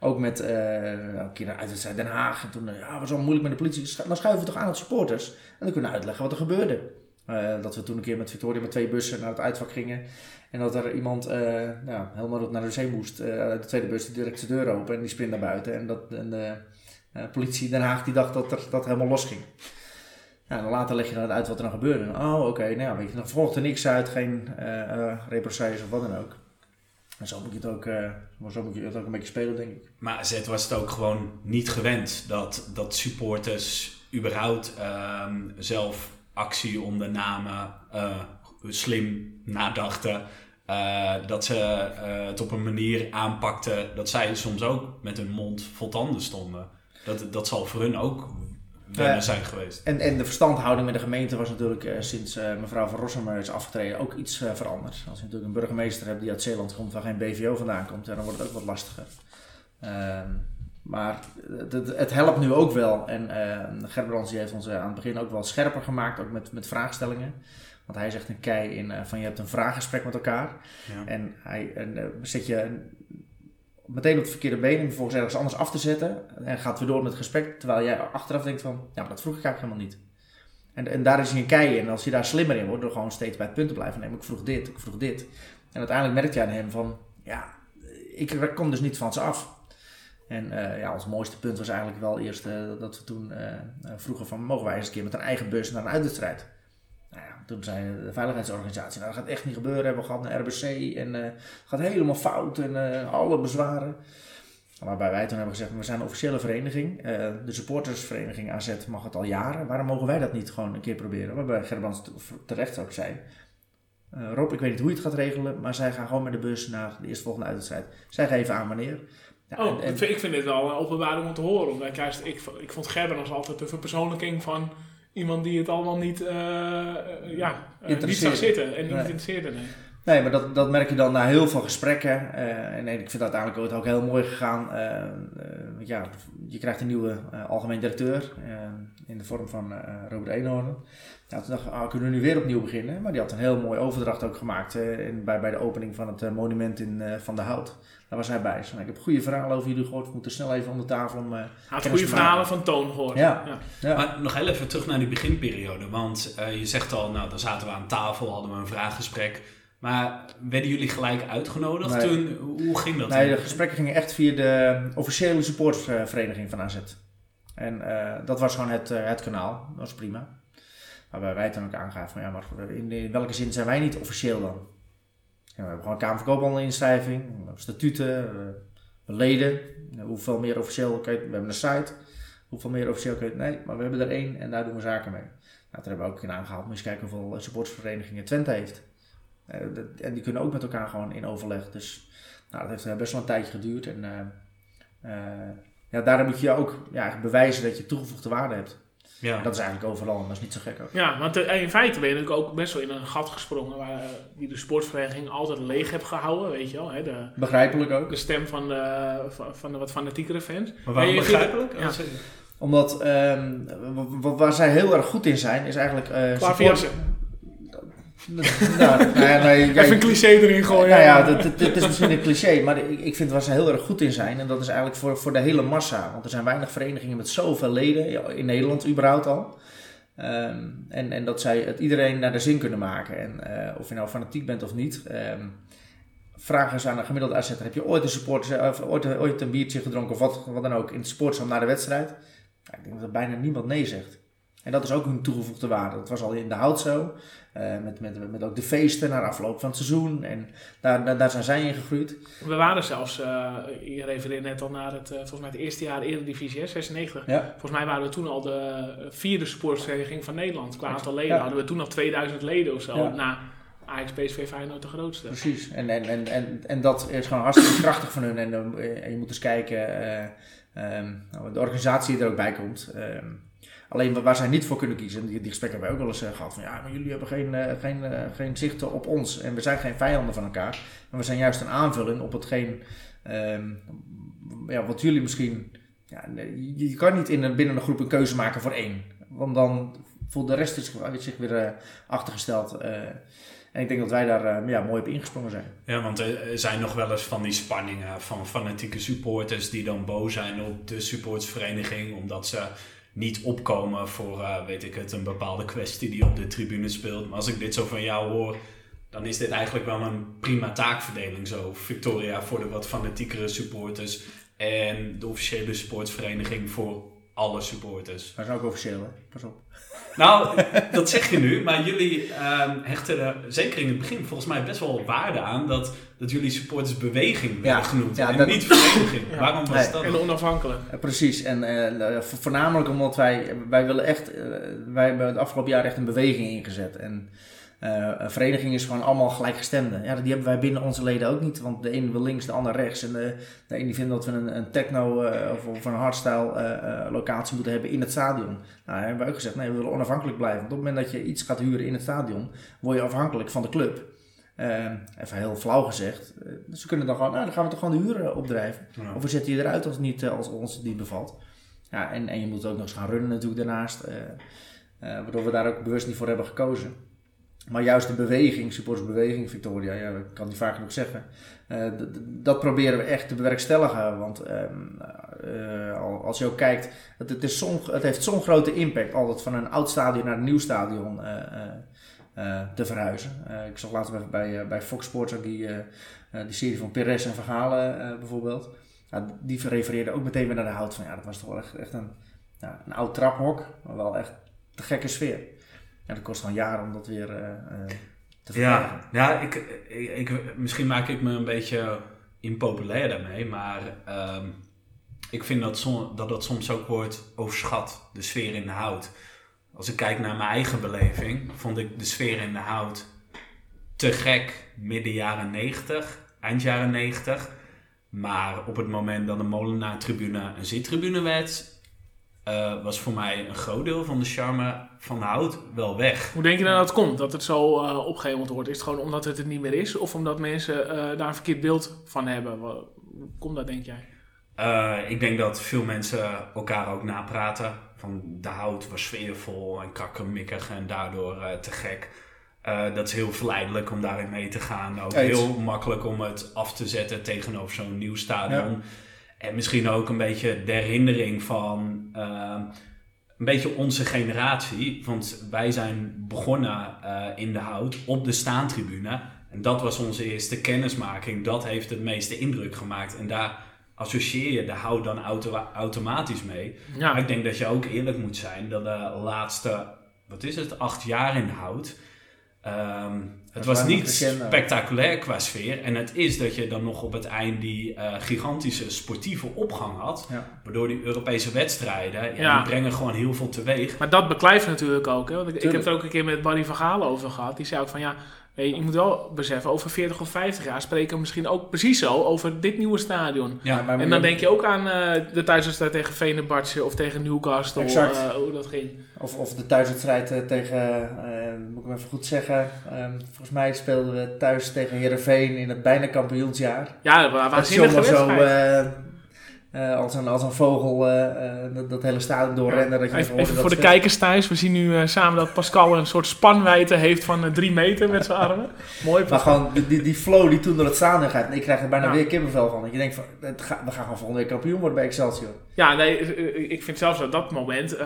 ook met een keer uit Den Haag. En toen ja, was al moeilijk met de politie. Dan schuiven we toch aan het supporters. En dan kunnen we uitleggen wat er gebeurde. Dat we toen een keer met Victoria met twee bussen naar het uitvak gingen. En dat er iemand uh, nou, helemaal naar de zee moest. Uh, de tweede bus die direct de deur open en die sprint naar buiten. En, dat, de politie Den Haag die dacht dat dat helemaal los ging. Dan later leg je dan uit wat er dan gebeurde. oh, oké, nou weet je, dan volgt niks uit, geen represailles of wat dan ook. En zo moet, je het ook, zo het ook een beetje spelen, denk ik.
Maar AZ was het ook gewoon niet gewend dat, dat supporters überhaupt ehm, zelf actie ondernamen, slim nadachten. Uh, dat ze uh, het op een manier aanpakten dat zij soms ook met hun mond vol tanden stonden. Dat, dat zal voor hun ook wennen zijn geweest.
En, en de verstandhouding met de gemeente was natuurlijk sinds mevrouw van Rossum is afgetreden ook iets veranderd. Als je natuurlijk een burgemeester hebt die uit Zeeland komt waar geen BVO vandaan komt, dan wordt het ook wat lastiger. Ehm, maar het, het, helpt nu ook wel. En uh, Gerbrands heeft ons aan het begin ook wel scherper gemaakt, ook met, met vraagstellingen. Want hij zegt een kei in uh, van je hebt een vraaggesprek met elkaar. Ja. En hij en, uh, zet je meteen op het verkeerde been om vervolgens ergens anders af te zetten. En gaat weer door met het gesprek. Terwijl jij achteraf denkt van, ja, maar dat vroeg ik eigenlijk helemaal niet. En, en daar is hij een kei in. En als je daar slimmer in wordt, door gewoon steeds bij het punt te blijven nemen. Ik vroeg dit, ik vroeg dit. En uiteindelijk merkt je aan hem van, ja, ik kom dus niet van ze af. En uh, ja, ons mooiste punt was eigenlijk wel eerst dat we toen vroegen van, mogen wij eens een keer met een eigen bus naar een uitwedstrijd? toen zei de veiligheidsorganisatie, nou dat gaat echt niet gebeuren. Hebben we gehad naar RBC en het gaat helemaal fout en alle bezwaren. Waarbij wij toen hebben gezegd, we zijn een officiële vereniging. De supportersvereniging AZ mag het al jaren. Waarom mogen wij dat niet gewoon een keer proberen? Waarbij Gerbrands terecht ook zei. Rob, ik weet niet hoe je het gaat regelen, maar zij gaan gewoon met de bus naar de eerstvolgende uitwedstrijd. Zij geven aan wanneer.
Ja, oh, en, ik vind dit wel een openbaring om te horen. Omdat juist, ik, ik vond Gerbrands altijd de verpersoonlijking van iemand die het allemaal niet, uh, ja, uh, niet zag zitten en niet
Nee.
interesseerde. Nee.
Nee, maar dat, dat merk je dan na heel veel gesprekken. Eh, en ik vind het uiteindelijk ook, heel mooi gegaan. Eh, eh, ja, je krijgt een nieuwe eh, algemeen directeur eh, in de vorm van eh, Robert Eenhoorn. Ja, toen dacht ik, ah, kunnen we nu weer opnieuw beginnen? Maar die had een heel mooie overdracht ook gemaakt eh, bij, bij de opening van het eh, monument in eh, Van de Hout. Daar was hij bij. Dus, ik heb goede verhalen over jullie gehoord. We moeten snel even om de tafel om... eh,
Hij had goede verhalen van Toon gehoord.
Ja.
Ja.
ja.
Maar nog heel even terug naar die beginperiode. Want eh, je zegt al, nou, dan zaten we aan tafel, hadden we een vraaggesprek. Maar werden jullie gelijk uitgenodigd
Nee.
toen? Hoe ging dat?
Nee, de gesprekken gingen echt via de officiële supportersvereniging van AZ. En eh, dat was gewoon het, het kanaal. Dat was prima. Waarbij wij toen ook aangaven van ja, maar in, in welke zin zijn wij niet officieel dan? We hebben gewoon een Kamer van Koophandel inschrijving, statuten, leden. Hoeveel meer officieel kun je, we hebben een site. Hoeveel meer officieel kun je, nee, maar we hebben er één en daar doen we zaken mee. Nou, toen hebben we ook in aangehaald, moet je kijken hoeveel supportersverenigingen Twente heeft. En die kunnen ook met elkaar gewoon in overleg. Dus nou, dat heeft eh, best wel een tijdje geduurd. En eh, ja, daarom moet je ook ja, bewijzen dat je toegevoegde waarde hebt.
Ja.
Dat is eigenlijk overal en dat is niet zo gek ook.
Ja, want eh, in feite ben je natuurlijk ook best wel in een gat gesprongen waar eh, die de sportvereniging altijd leeg heeft gehouden, weet je wel. Hè? De,
Begrijpelijk ook.
de stem van de, van, de wat fanatiekere fans.
Maar waarom begrijpelijk?
Ja.
Omdat ehm, waar zij heel erg goed in zijn, is eigenlijk...
Klaverjassen.
nou, ja, nee,
Even een cliché erin gooien.
nou ja, dat, dat, dat is misschien een cliché, maar ik, ik vind waar ze heel erg goed in zijn. En dat is eigenlijk voor, voor de hele massa. Want er zijn weinig verenigingen met zoveel leden, in Nederland überhaupt al. Ehm, en, en dat zij het iedereen naar de zin kunnen maken. En eh, of je nou fanatiek bent of niet. ehm vraag eens aan een gemiddelde AZ'er. Heb je ooit een, support, of ooit, ooit een biertje gedronken of wat, wat dan ook in het sportzaal na de wedstrijd? Ik denk dat er bijna niemand nee zegt. En dat is ook hun toegevoegde waarde. Dat was al in de hout zo. eh, met, met, met ook de feesten na afloop van het seizoen. En daar, daar, daar zijn zij in gegroeid.
We waren zelfs, eh, je refereerde net al naar het, eh, volgens mij het eerste jaar Eredivisie, hè, 96.
Ja,
Volgens mij waren we toen al de vierde sportvereniging van Nederland. Qua aantal leden
Ja.
hadden we toen al 2000 leden of zo.
Ja.
Na Ajax, PSV, Feyenoord de grootste.
precies. En, en, en, en, en dat is gewoon hartstikke krachtig van hun. En, en je moet eens kijken, eh, ehm, nou, de organisatie die er ook bij komt. Ehm, alleen waar- zij niet voor kunnen kiezen, die, gesprekken hebben wij ook wel eens eh, gehad. Van ja, maar jullie hebben geen, eh, geen, eh, geen zicht op ons. En we zijn geen vijanden van elkaar. Maar we zijn juist een aanvulling op hetgeen ehm, ja, wat jullie misschien. Ja, je, kan niet in een, binnen een groep een keuze maken voor één. Want dan voelt de rest zich, weer achtergesteld. en ik denk dat wij daar ja, mooi op ingesprongen zijn.
Ja, want er zijn nog wel eens van die spanningen van fanatieke supporters die dan boos zijn op de supportersvereniging omdat ze niet opkomen voor, eh, weet ik het, een bepaalde kwestie die op de tribune speelt. Maar als ik dit zo van jou hoor, dan is dit eigenlijk wel een prima taakverdeling zo. Victoria voor de wat fanatiekere supporters en de officiële supportersvereniging voor alle supporters.
Wij zijn ook officieel, hè? Pas op.
Nou, dat zeg je nu, maar jullie ehm, hechten er zeker in het begin volgens mij best wel waarde aan dat, dat jullie supportersbeweging
Ja,
genoemd
ja,
en
dat-
niet vereniging.
Ja.
Waarom was
Nee.
dat?
En onafhankelijk.
Eh, precies. En eh, vo- voornamelijk omdat wij, wij willen echt, eh, wij hebben het afgelopen jaar echt een beweging ingezet. En eh, een vereniging is gewoon allemaal gelijkgestemden. Ja, die hebben wij binnen onze leden ook niet. Want de een wil links, de ander rechts. En de, de een die vindt dat we een, een techno eh, of, of een hardstyle eh, locatie moeten hebben in het stadion. Nou, hebben wij ook gezegd, nee, we willen onafhankelijk blijven. Want op het moment dat je iets gaat huren in het stadion, word je afhankelijk van de club. Eh, even heel flauw gezegd. Eh, ze kunnen dan gewoon, nou, dan gaan we toch gewoon de huren opdrijven.
Ja.
Of we zetten je eruit als, niet, als ons niet bevalt. Ja, en, en je moet ook nog eens gaan runnen natuurlijk daarnaast. waardoor we daar ook bewust niet voor hebben gekozen. Maar juist de beweging, supportersbeweging Victoria, ja, ik kan niet vaak genoeg zeggen. eh, dat proberen we echt te bewerkstelligen. Want ehm, eh, al- als je ook kijkt, het, het, is het heeft zo'n grote impact altijd van een oud stadion naar een nieuw stadion eh, te verhuizen. Ik zag laatst bij, bij, Fox Sports ook die, die serie van Perez en Verhalen bijvoorbeeld. Die refereerde ook meteen weer naar de hout van ja, dat was toch wel echt, echt een, ja, een oud traphok, maar wel echt de gekke sfeer. Ja, dat kost gewoon jaren om dat weer eh, eh, te verkrijgen.
Ja, ja ik, ik, ik- misschien maak ik me een beetje impopulair daarmee, maar ehm, ik vind dat, som, dat dat soms ook wordt overschat, de sfeer in de hout. Als ik kijk naar mijn eigen beleving, vond ik de sfeer in de hout te gek midden jaren 90, eind jaren 90. Maar op het moment dat de Molenaar-tribune een zittribune werd, eh, was voor mij een groot deel van de charme van de hout wel weg.
Hoe denk je dan dat het komt, dat het zo uh, opgehemeld wordt? Is het gewoon omdat het er niet meer is? Of omdat mensen uh, daar een verkeerd beeld van hebben? Hoe komt dat, denk jij?
ik denk dat veel mensen elkaar ook napraten. Van de hout was sfeervol en krakkemikkig en daardoor te gek. dat is heel verleidelijk om daarin mee te gaan. Ook heel makkelijk om het af te zetten tegenover zo'n nieuw stadion. Ja. En misschien ook een beetje de herinnering van uh, een beetje onze generatie. Want wij zijn begonnen uh, in de hout op de staantribune. En dat was onze eerste kennismaking. Dat heeft het meeste indruk gemaakt. En daar associeer je de hout dan auto automatisch mee. Ja. Maar ik denk dat je ook eerlijk moet zijn dat de laatste, wat is het, acht jaar in de hout Um, het was niet spectaculair qua sfeer. En het is dat je dan nog op het eind die uh, gigantische sportieve opgang had. Ja. Waardoor die Europese wedstrijden, ja, ja. Die brengen gewoon heel veel teweeg.
Maar dat beklijft natuurlijk ook. Hè? Want ik, ik, heb het ook een keer met Barry van Gaal over gehad. Die zei ook van ja, je moet wel beseffen, over 40 of 50 jaar spreken we misschien ook precies zo over dit nieuwe stadion. Ja, maar en dan denk je ook aan uh, de thuiswedstrijd tegen Venebartje of tegen Newcastle, exact. Uh, hoe dat ging.
Of, of de thuiswedstrijd uh, tegen, moet ik even goed zeggen, um, volgens mij speelden we thuis tegen Herenveen in het bijna kampioensjaar.
Ja, waanzinnige wedstrijd.
Zo, uh, als, een, als een vogel uh, dat, dat, hele stadion doorrennen. Dat je
even, even voor de kijkers thuis. We zien nu samen dat Pascal een soort spanwijdte heeft van drie meter met zijn armen. Mooi.
Maar gewoon die, die flow die toen door het stadion gaat. Ik krijg er bijna weer kippenvel van. Dat je denkt, van, het ga, we gaan gewoon volgende week kampioen worden bij Excelsior.
Ja, nee, ik vind zelfs dat dat moment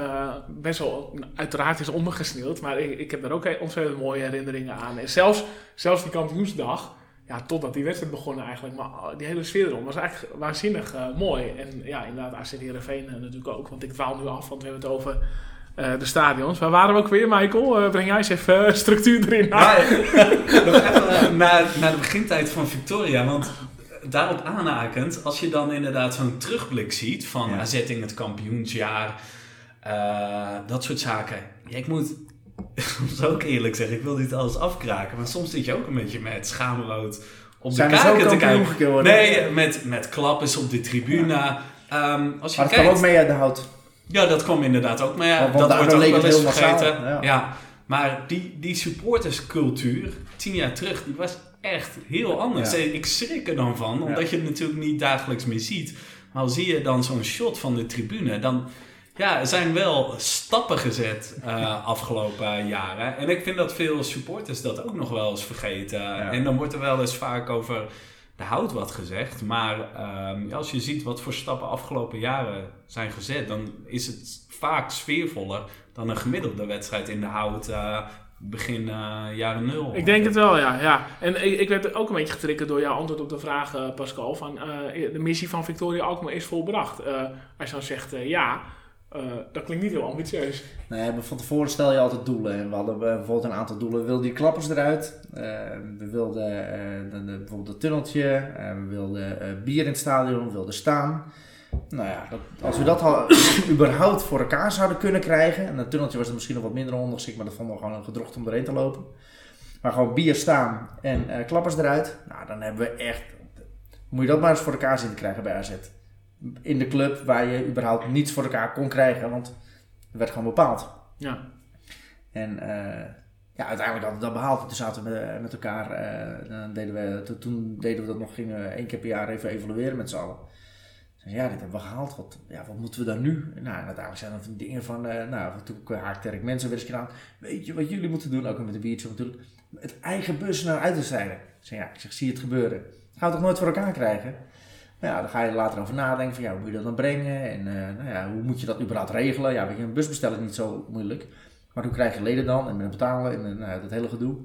best wel uiteraard is ondergesneeuwd. Maar ik, ik heb er ook ontzettend mooie herinneringen aan. En zelfs, zelfs die kampioensdag ja, totdat die wedstrijd begonnen eigenlijk. Maar die hele sfeer erom was eigenlijk waanzinnig uh, mooi. En ja, inderdaad, AZ Heerenveen uh, natuurlijk ook. Want ik dwaal nu af, want we hebben het over uh, de stadions. Waar waren we ook weer, Michael? breng jij eens even structuur erin.
Ja, nog even naar, naar de begintijd van Victoria. Want daarop aanhakend, als je dan inderdaad zo'n terugblik ziet van ja. AZ in het kampioensjaar. dat soort zaken. Ja, ik moet soms ook eerlijk zeggen, ik wil niet alles afkraken, maar soms zit je ook een beetje met schaamrood op de kaken te kijken. Nee, met, met klappers op de tribune. Ja. Um, als je
maar dat kwam ook mee uit de hout.
Ja, dat kwam inderdaad ook mee. dat wordt ook wel eens vergeten. Ja. ja. Maar die, die supporterscultuur, tien jaar terug, die was echt heel anders. Ik schrik er dan van, omdat je het natuurlijk niet dagelijks meer ziet. Maar al zie je dan zo'n shot van de tribune, dan ja, er zijn wel stappen gezet uh, afgelopen jaren. En ik vind dat veel supporters dat ook nog wel eens vergeten. En dan wordt er wel eens vaak over de hout wat gezegd. Maar uh, als je ziet wat voor stappen afgelopen jaren zijn gezet, dan is het vaak sfeervoller dan een gemiddelde wedstrijd in de hout. Uh, begin uh, jaren nul.
Ik denk het wel, ja. ja. En ik, ik werd ook een beetje getriggerd door jouw antwoord op de vraag, Pascal. Van, de missie van Victoria Alkmaar is volbracht. als je dan zegt ja, uh, dat klinkt niet heel ambitieus.
Nee, maar van tevoren stel je altijd doelen. En we hadden bijvoorbeeld een aantal doelen. We wilden die klappers eruit. Uh, we wilden de, bijvoorbeeld het tunneltje. we wilden bier in het stadion. We wilden staan. Nou ja, dat, als we dat al, überhaupt voor elkaar zouden kunnen krijgen. En dat tunneltje was er misschien nog wat minder ongeschikt. Maar dat vonden we gewoon een gedrocht om erheen te lopen. Maar gewoon bier staan en klappers eruit. Nou, dan hebben we echt... Moet je dat maar eens voor elkaar zien te krijgen bij AZ in de club waar je überhaupt niets voor elkaar kon krijgen, want er werd gewoon bepaald.
Ja.
En uh, ja, uiteindelijk hadden we dat behaald. Toen zaten we met, met elkaar, uh, dan deden we, toen, deden we dat nog, gingen we één keer per jaar even evalueren met z'n allen. Dus ja, dit hebben we gehaald. Wat, ja, wat moeten we dan nu? Nou, uiteindelijk zijn er dingen van, uh, nou, toen haakte ik mensen weer eens gedaan. Weet je wat jullie moeten doen? Ook met een biertje natuurlijk. Het eigen bus naar uit te strijden. Ik zeg, ja, ik zeg, zie het gebeuren. Gaan we toch nooit voor elkaar krijgen? Nou ja, dan ga je er later over nadenken van ja, hoe moet je dat dan brengen en uh, nou ja, hoe moet je dat überhaupt regelen. Ja, weet je, een bus bestellen is niet zo moeilijk. Maar hoe krijg je leden dan en met betalen en uh, nou, dat hele gedoe.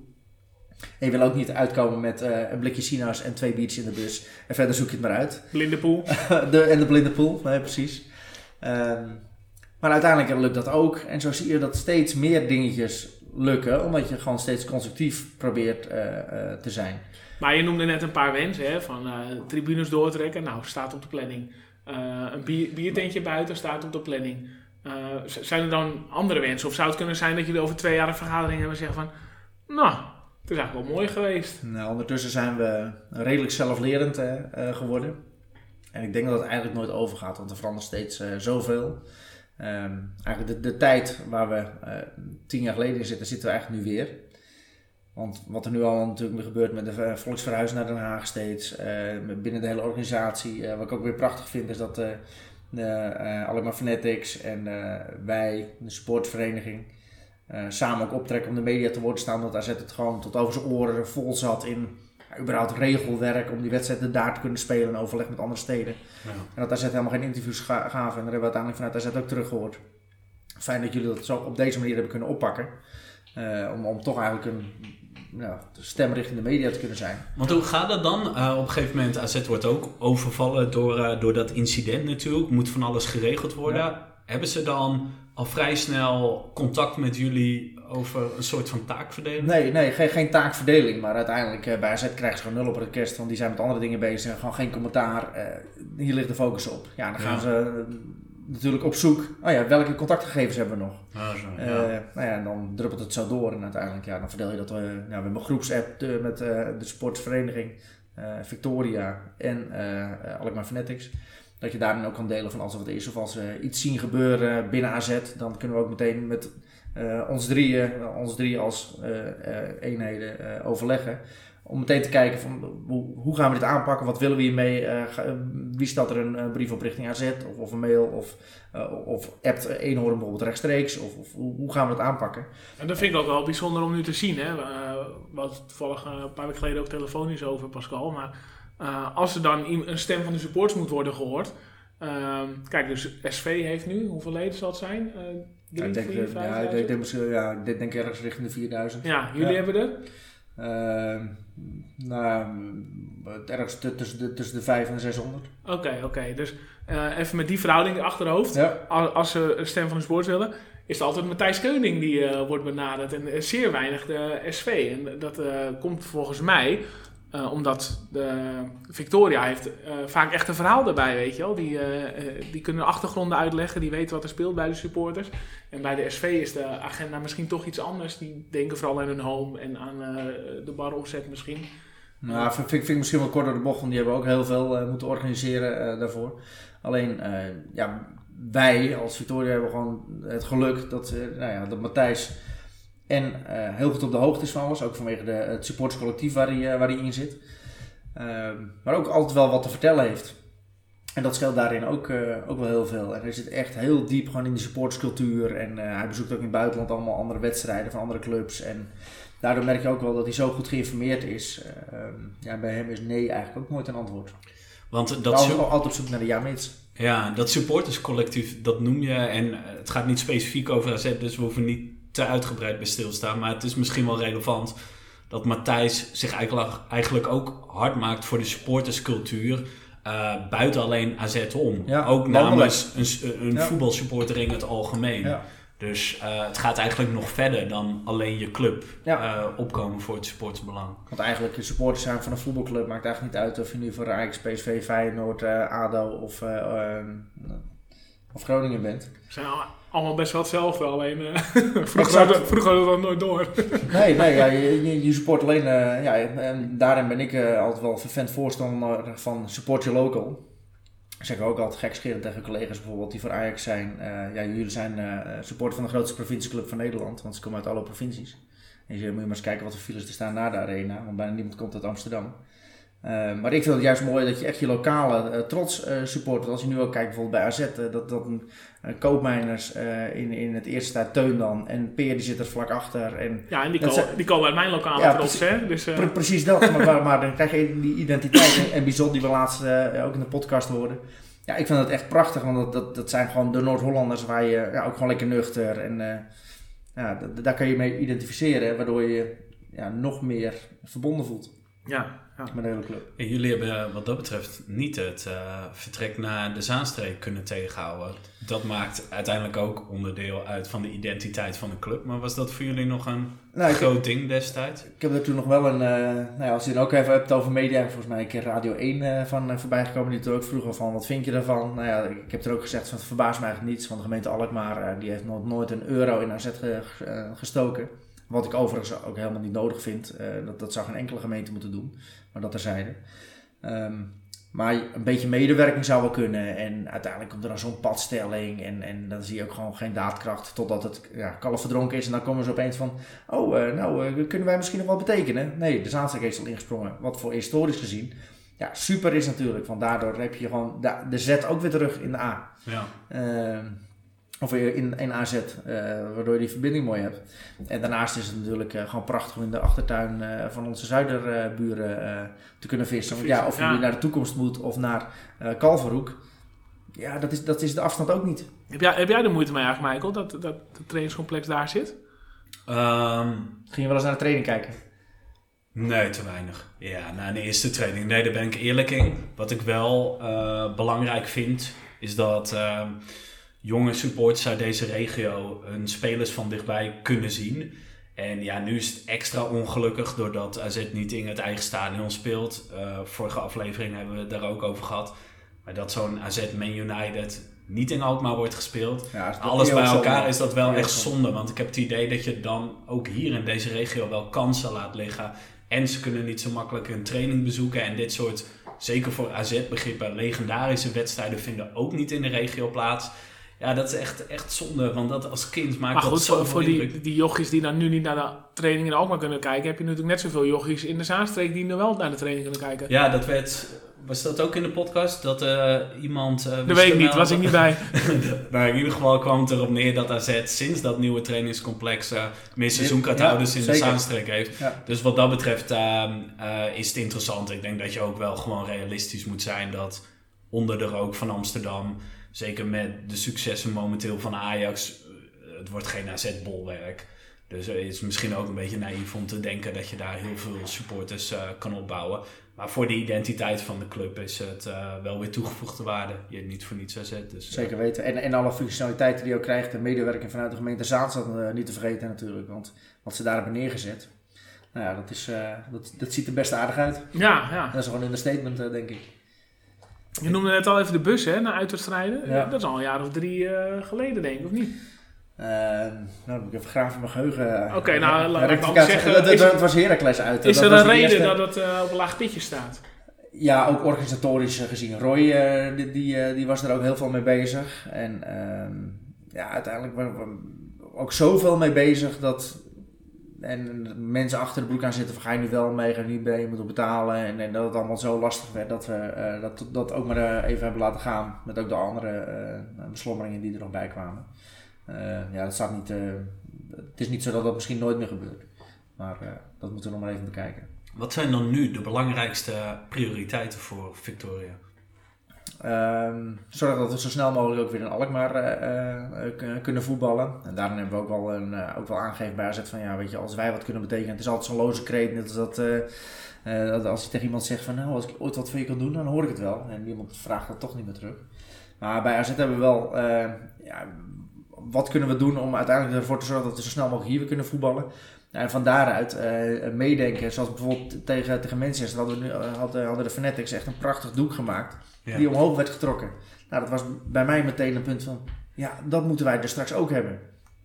En je wil ook niet uitkomen met uh, een blikje sinaas en twee biertjes in de bus. En verder zoek je het maar uit.
Blinde pool.
de, en de blinde pool, nee precies. Um, maar uiteindelijk lukt dat ook. En zo zie je dat steeds meer dingetjes lukken. Omdat je gewoon steeds constructief probeert te zijn.
Maar je noemde net een paar wensen, hè, van uh, tribunes doortrekken. Nou, staat op de planning. Uh, een bier, biertentje buiten staat op de planning. Uh, zijn er dan andere wensen? Of zou het kunnen zijn dat jullie over twee jaar een vergadering hebben en zeggen van... Nou, het is eigenlijk wel mooi geweest.
Nou, ondertussen zijn we redelijk zelflerend geworden. En ik denk dat het eigenlijk nooit overgaat, want er verandert steeds zoveel. Ehm, eigenlijk de, de tijd waar we tien jaar geleden in zitten, zitten we eigenlijk nu weer. Want wat er nu al natuurlijk gebeurt met de volksverhuis naar Den Haag steeds, binnen de hele organisatie. wat ik ook weer prachtig vind is dat uh, Alema Fanatics en wij, de sportvereniging, samen ook optrekken om de media te worden staan. Dat AZ het gewoon tot over zijn oren vol zat in überhaupt regelwerk om die wedstrijden daar te kunnen spelen in overleg met andere steden. Ja. En dat AZ helemaal geen interviews gaven en daar hebben we uiteindelijk vanuit AZ ook teruggehoord. Fijn dat jullie dat zo op deze manier hebben kunnen oppakken. Uh, om, om toch eigenlijk een ja, stem richting de media te kunnen zijn.
Want hoe gaat dat dan? Uh, op een gegeven moment, AZ wordt ook overvallen door, uh, door dat incident natuurlijk. Moet van alles geregeld worden. Hebben ze dan al vrij snel contact met jullie over een soort van taakverdeling?
Nee, nee geen, geen taakverdeling. Maar uiteindelijk uh, bij AZ krijgen ze gewoon nul op het kerst. Want die zijn met andere dingen bezig. En gewoon geen commentaar. Hier ligt de focus op. Ja, dan gaan ze natuurlijk op zoek. Oh ja, welke contactgegevens hebben we nog? Ah, zo, ja. nou ja, en dan druppelt het zo door. En uiteindelijk, ja, dan verdeel je dat. we ja, we hebben een groepsapp met de sportsvereniging Victoria en Alkmaar Fanatics dat je daarin ook kan delen van als er wat is of als we iets zien gebeuren binnen AZ, dan kunnen we ook meteen met uh, ons drieën, ons drie als uh, eenheden overleggen. Om meteen te kijken van hoe, hoe, gaan we dit aanpakken, wat willen we hiermee, wie staat er een brief op richting AZ of, of een mail of, of appt Eenhoorn bijvoorbeeld rechtstreeks of, of hoe, gaan we het aanpakken.
En dat vind ik ook wel bijzonder om nu te zien. Hè? we hadden toevallig een paar weken geleden ook telefonisch over Pascal, maar uh, als er dan een stem van de supporters moet worden gehoord. Uh, kijk, dus SV heeft nu, hoeveel leden zal het zijn? Uh,
ja, ik denk, vier, ja, ik denk, ja, dit denk ik ergens richting de 4000.
Ja, jullie ja. hebben er?
Uh, nou, ergens tussen de, tussen de 5 en 600.
Oké, okay, oké. Okay. Dus uh, even met die verhouding achterhoofd. Ja. Als, ze een stem van de sport willen, is het altijd Matthijs Keuning die uh, wordt benaderd en zeer weinig de SV. En dat komt volgens mij uh, omdat de Victoria heeft uh, vaak echt een verhaal erbij, weet je wel. Die, uh, die kunnen achtergronden uitleggen, die weten wat er speelt bij de supporters. En bij de SV is de agenda misschien toch iets anders. Die denken vooral aan hun home en aan de bar opzet misschien.
Nou, vind, vind ik misschien wel kort door de bocht, want die hebben ook heel veel moeten organiseren daarvoor. Alleen, ja, wij als Victoria hebben gewoon het geluk dat, nou ja, dat Matthijs en uh, heel goed op de hoogte is van alles, ook vanwege de, het supportscollectief waar hij, uh, waar hij in zit. Uh, maar ook altijd wel wat te vertellen heeft. En dat scheelt daarin ook, uh, ook wel heel veel. En hij zit echt heel diep gewoon in de supportscultuur. En hij bezoekt ook in het buitenland allemaal andere wedstrijden van andere clubs. En daardoor merk je ook wel dat hij zo goed geïnformeerd is. Ehm, ja, bij hem is nee eigenlijk ook nooit een antwoord. Want dat is altijd op zoek naar de ja-mits.
Ja, dat supporterscollectief, dat noem je. En het gaat niet specifiek over AZ, dus we hoeven niet te uitgebreid bij stilstaan. Maar het is misschien wel relevant dat Matthijs zich eigenlijk, eigenlijk ook hard maakt voor de supporterscultuur. Uh, buiten alleen AZ om. ook namens een, een ja. voetbalsupporter in het algemeen. Ja. Dus uh, het gaat eigenlijk nog verder dan alleen je club uh, opkomen voor het supportersbelang.
Want eigenlijk je supporters zijn van een voetbalclub maakt eigenlijk niet uit of je nu voor Ajax, PSV, Feyenoord, ADO of, of Groningen bent.
Zijn allemaal best wel hetzelfde, alleen uh, vroeger, hadden, vroeger hadden we dat nooit door.
nee, nee ja, je, je support alleen, uh, ja, en daarin ben ik uh, altijd wel vervent voorstander van support your local. Ik zeg ook altijd gekscherend tegen collega's bijvoorbeeld die voor Ajax zijn. ja, jullie zijn supporter van de grootste provincieclub van Nederland, want ze komen uit alle provincies. En je moet je maar eens kijken wat er files er staan na de arena, want bijna niemand komt uit Amsterdam. Uh, maar ik vind het juist mooi dat je echt je lokale uh, trots uh, support. Als je nu ook kijkt bijvoorbeeld bij AZ, dat, dat een koopmijners in, in het eerste staat Teun dan. En Peer die zit er vlak achter. En
ja, en die, ko die komen uit mijn lokale ja, trots, hè? Dus,
pre precies dat, maar, maar, dan krijg je die identiteit. en Bizot die we laatst ook in de podcast hoorden. Ja, ik vind dat echt prachtig, want dat, dat, dat zijn gewoon de Noord-Hollanders waar je ja, ook gewoon lekker nuchter. En ja, daar kan je mee identificeren, waardoor je ja, nog meer verbonden voelt.
Ja, ja.
met de hele club.
En jullie hebben wat dat betreft niet het uh, vertrek naar de Zaanstreek kunnen tegenhouden. Dat maakt uiteindelijk ook onderdeel uit van de identiteit van de club. Maar was dat voor jullie nog een nou, groot heb, ding destijds?
Ik heb er toen nog wel een, uh, nou ja, als je het ook even hebt over media, volgens mij een keer Radio 1 uh, eh, van voorbij gekomen. Die toen ook vroeger van, wat vind je daarvan? Nou ja, ik heb er ook gezegd van, het verbaast me eigenlijk niets. Want de gemeente Alkmaar, die heeft nog nooit een euro in AZ gestoken. Wat ik overigens ook helemaal niet nodig vind. dat, dat zou geen enkele gemeente moeten doen maar dat terzijde. Um, Maar een beetje medewerking zou wel kunnen. En uiteindelijk komt er dan zo'n padstelling. En, en dan zie je ook gewoon geen daadkracht. Totdat het ja, kalf verdronken is. En dan komen ze opeens van... Oh, uh, nou, uh, kunnen wij misschien nog wat betekenen? Nee, de Zaanstreek heeft al ingesprongen. Wat voor historisch gezien. Ja, super is natuurlijk. Want daardoor heb je gewoon de, de Z ook weer terug in de A.
Ja.
Uh, of in, in AZ, waardoor je die verbinding mooi hebt. En daarnaast is het natuurlijk gewoon prachtig om in de achtertuin van onze zuiderburen te kunnen vissen. Want ja, of je ja. naar de toekomst moet of naar Kalverhoek. Ja, dat is, dat is de afstand ook niet.
Heb jij, heb jij de moeite mee eigenlijk, Michael, dat, dat het trainingscomplex daar zit?
Um,
Ging je wel eens naar de training kijken?
Nee, te weinig. Ja, na een eerste training. Nee, daar ben ik eerlijk in. Wat ik wel uh, belangrijk vind, is dat uh, jonge supporters uit deze regio hun spelers van dichtbij kunnen zien. En ja, nu is het extra ongelukkig doordat AZ niet in het eigen stadion speelt. Uh, vorige aflevering hebben we het daar ook over gehad. Maar dat zo'n AZ Man United niet in Alkmaar wordt gespeeld.
Ja,
Alles bij elkaar zonde. is dat wel echt zonde. Want ik heb het idee dat je dan ook hier in deze regio wel kansen laat liggen. En ze kunnen niet zo makkelijk een training bezoeken. En dit soort, zeker voor AZ-begrippen, legendarische wedstrijden vinden ook niet in de regio plaats. Ja, dat is echt, echt zonde, want dat als kind maakt
maar
dat
goed,
zo
voor die, die jochies die dan nu niet naar de training in Alkmaar kunnen kijken, heb je natuurlijk net zoveel jochies in de Zaanstreek die nu wel naar de training kunnen kijken.
Ja, dat werd... Was dat ook in de podcast? Dat uh, iemand... Uh,
dat weet ik niet, was ik niet bij.
nou, in ieder geval kwam het erop neer dat AZ sinds dat nieuwe trainingscomplex uh, meer seizoenkaarthouders ja, in de Zaanstreek heeft.
Ja.
Dus wat dat betreft uh, is het interessant. Ik denk dat je ook wel gewoon realistisch moet zijn dat onder de rook van Amsterdam, zeker met de successen momenteel van Ajax, het wordt geen AZ-bolwerk. Dus het is misschien ook een beetje naïef om te denken dat je daar heel veel supporters uh, kan opbouwen. Maar voor de identiteit van de club is het uh, wel weer toegevoegde waarde. Je hebt niet voor niets AZ. Dus, uh,
Zeker weten. En, en alle functionaliteiten die je ook krijgt. De medewerking vanuit de gemeente Zaanstad niet te vergeten natuurlijk. Want wat ze daar hebben neergezet. Nou ja, dat, is, dat, dat ziet er best aardig uit.
Ja, ja.
Dat is gewoon een understatement denk ik.
Je noemde net al even de bus hè, naar uitwedstrijden. Ja. Dat is al een jaar of drie geleden denk ik, of niet?
Uh, nou, moet ik even graven in mijn geheugen.
Oké, okay, nou, laat ik dan zeggen...
Dat, dat, het was Heracles uit.
Is
dat
er een reden eerste... dat het uh, op een laag pitje staat?
Ja, ook organisatorisch gezien. Roy, die, die, die, was er ook heel veel mee bezig. En ja, uiteindelijk waren we ook zoveel mee bezig dat... En mensen achter de broek aan zitten van ga je nu wel mee, ga je niet mee, je moet betalen. En, en, dat het allemaal zo lastig werd dat we dat, dat ook maar even hebben laten gaan. Met ook de andere beslommeringen die er nog bij kwamen. Ja, dat staat niet, het is niet zo dat dat misschien nooit meer gebeurt. Maar dat moeten we nog maar even bekijken.
Wat zijn dan nu de belangrijkste prioriteiten voor Victoria?
Um, zorg dat we zo snel mogelijk ook weer in Alkmaar kunnen voetballen. En daarin hebben we ook wel, een, ook wel aangegeven bij AZ van ja, weet je, als wij wat kunnen betekenen. Het is altijd zo'n loze kreet, net als dat, dat als je tegen iemand zegt van nou, als ik ooit wat voor je kan doen, dan hoor ik het wel. En iemand vraagt dat toch niet meer terug. Maar bij AZ hebben we wel, ja, wat kunnen we doen om uiteindelijk ervoor te zorgen dat we zo snel mogelijk hier weer kunnen voetballen. En van daaruit uh, meedenken, zoals bijvoorbeeld tegen, tegen Manchester hadden, we nu, hadden, hadden de Fanatics echt een prachtig doek gemaakt. Ja. Die omhoog werd getrokken. Nou, dat was bij mij meteen een punt van, ja, dat moeten wij er straks ook hebben.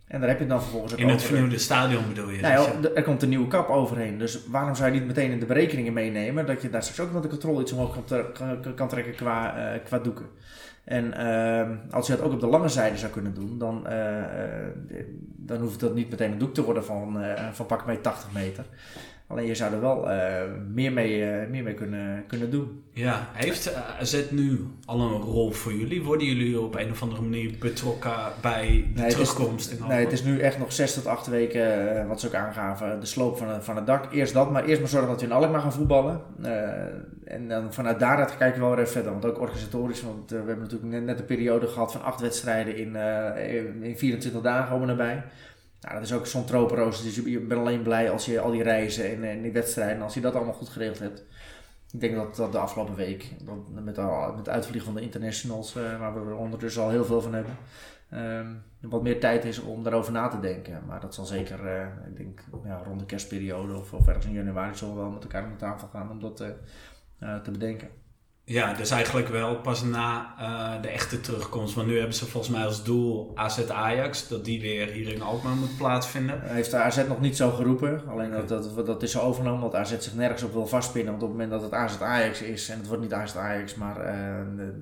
En daar heb je het dan vervolgens ook
In het vernieuwde stadion bedoel je?
Nou, ja, er komt een nieuwe kap overheen. Dus waarom zou je niet meteen in de berekeningen meenemen dat je daar straks ook met de controle iets omhoog kan, kan trekken qua, uh, qua doeken? En uh, als je dat ook op de lange zijde zou kunnen doen, dan, uh, dan hoeft dat niet meteen een doek te worden van, uh, van pak mee 80 meter. Alleen je zou er wel meer mee, meer mee kunnen, kunnen doen.
Ja, heeft AZ nu al een rol voor jullie? Worden jullie op een of andere manier betrokken bij de
nee,
terugkomst?
Het is, nee, het is nu echt nog 6 tot 8 weken, wat ze ook aangaven, de sloop van, van het dak. Eerst dat, maar eerst maar zorgen dat we in Alkmaar gaan voetballen. En dan vanuit daaruit kijken we wel weer even verder. Want ook organisatorisch, want uh, we hebben natuurlijk net, net een periode gehad van acht wedstrijden in, uh, in 24 dagen komen erbij. Nou, dat is ook zo'n tropenrooster. Dus je bent alleen blij als je al die reizen en, en die wedstrijden, als je dat allemaal goed geregeld hebt. Ik denk dat, dat de afgelopen week, met, met het uitvliegen van de internationals, uh, waar we er ondertussen al heel veel van hebben, um, wat meer tijd is om daarover na te denken. Maar dat zal zeker, ik denk, ja, rond de kerstperiode of, of ergens in januari zullen we wel met elkaar aan de tafel gaan om dat uh, te bedenken.
Ja, dus eigenlijk wel pas na uh, de echte terugkomst. Want nu hebben ze volgens mij als doel AZ Ajax, dat die weer hier in Alkmaar moet plaatsvinden.
Heeft de AZ nog niet zo geroepen. Alleen dat, dat, dat is overgenomen, want AZ zich nergens op wil vastpinnen. Want op het moment dat het AZ Ajax is, en het wordt niet AZ Ajax, maar uh,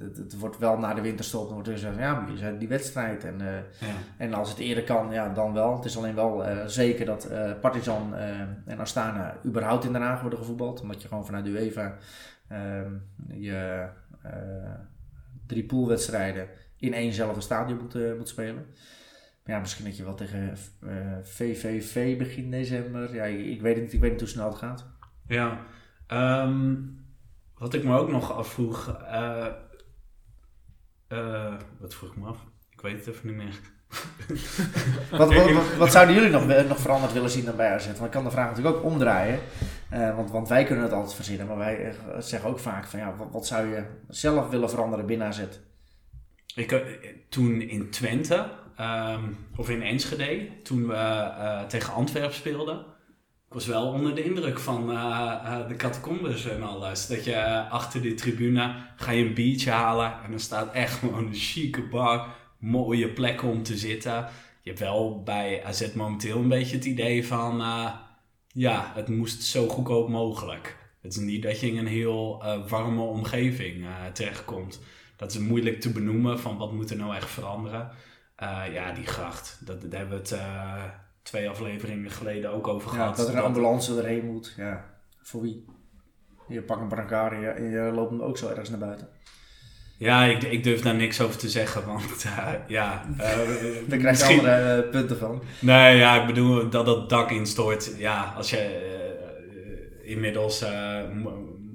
het, het, wordt wel na de winterstop, dan wordt er gezegd, ja, maar je die wedstrijd. En, uh, ja. en als het eerder kan, ja, dan wel. Het is alleen wel zeker dat Partizan en Astana überhaupt in Den Haag worden gevoetbald. Omdat je gewoon vanuit UEFA Ehm, je uh, drie poolwedstrijden in éénzelfde stadion moet, uh, moet spelen. Ja, misschien dat je wel tegen VVV eh, begin december. Ja, ik, ik, weet niet, ik weet niet hoe snel het gaat.
Ja, um, wat ik me ook nog afvroeg. wat vroeg ik me af? Ik weet het even niet meer.
wat, wat, wat, zouden jullie nog, nog veranderd willen zien dan bij AZ? Want ik kan de vraag natuurlijk ook omdraaien. Uh, want, want wij kunnen het altijd verzinnen. Maar wij uh, zeggen ook vaak van ja, wat, zou je zelf willen veranderen binnen AZ?
Ik, uh, toen in Twente, um, of in Enschede, toen we tegen Antwerpen speelden. Ik was wel onder de indruk van de catacombes en alles. Dat je achter die tribune ga je een biertje halen en er staat echt gewoon een chique bar mooie plekken om te zitten. Je hebt wel bij AZ momenteel een beetje het idee van, ja, het moest zo goedkoop mogelijk. Het is niet dat je in een heel uh, warme omgeving uh, terechtkomt. Dat is moeilijk te benoemen van wat moet er nou echt veranderen. ja, die gracht, dat, daar hebben we het twee afleveringen geleden ook over
ja,
gehad.
Dat er een ambulance erheen moet, ja. Voor wie? Je pakt een brancard en je loopt hem ook zo ergens naar buiten.
Ja, ik, ik durf daar niks over te zeggen, want uh, ja... Uh,
Daar krijg je andere uh, punten van.
Nee, ja, ik bedoel dat dat dak instort. Ja, als je... inmiddels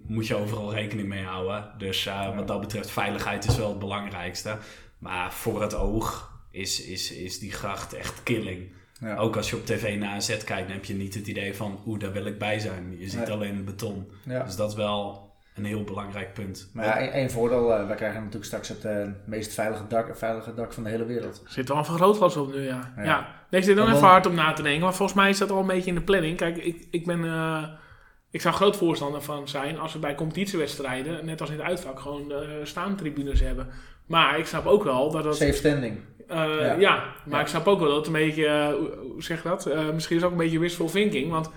moet je overal rekening mee houden. Dus wat dat betreft, veiligheid is wel het belangrijkste. Maar voor het oog is, is, is die gracht echt killing. Ja. Ook als je op tv naar AZ kijkt, dan heb je niet het idee van... Oeh, daar wil ik bij zijn. Je ziet nee. alleen beton. Dus dat is wel een heel belangrijk punt.
Maar ja, één voordeel, uh, wij krijgen natuurlijk straks het uh, meest veilige dak, veilige dak van de hele wereld.
Zit er al een vergrootglas op nu, ja. ja. ja. Nee, ik zit er even hard om na te denken, maar volgens mij is dat al een beetje in de planning. Kijk, ik, ik ben... Uh, ik zou groot voorstander van zijn als we bij competitiewedstrijden, net als in het uitvak, gewoon uh, staantribunes hebben. Maar ik snap ook wel dat het...
Safe standing.
Uh, ja. ja. maar ja. ik snap ook wel dat het een beetje, uh, hoe zeg je dat? misschien is het ook een beetje wishful thinking, want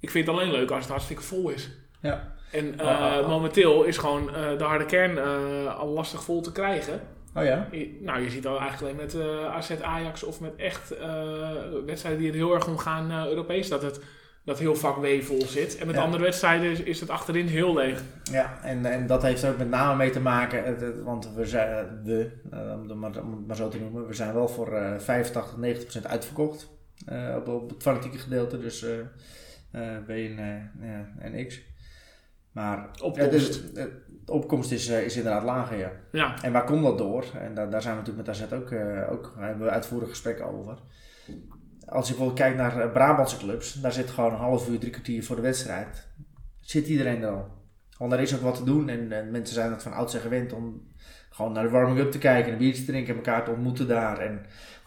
ik vind het alleen leuk als het hartstikke vol is.
Ja.
En uh, momenteel is gewoon uh, de harde kern uh, al lastig vol te krijgen.
Oh ja?
Je, nou, je ziet al eigenlijk alleen met AZ Ajax of met echt wedstrijden die er heel erg om gaan Europees dat het dat heel vak W vol zit. En met ja. andere wedstrijden is, is, het achterin heel leeg.
Ja, en, en dat heeft er ook met name mee te maken, want we zijn, we, om het maar, zo te noemen, we zijn wel voor 85, 90% uitverkocht op, op, het fanatieke gedeelte, dus B en, en X. Maar
opkomst,
dus, de opkomst is, eh, is inderdaad lager, ja.
ja.
En waar komt dat door? En daar, daar zijn we natuurlijk met AZ ook, uh, ook hebben we uitvoerig gesprekken over. Als je bijvoorbeeld kijkt naar eh, Brabantse clubs, daar zit gewoon een half uur, drie kwartier voor de wedstrijd. Zit iedereen er al? Want er is ook wat te doen en, en mensen zijn het van oudsher gewend om gewoon naar de warming-up te kijken, een biertje te drinken en elkaar te ontmoeten daar. En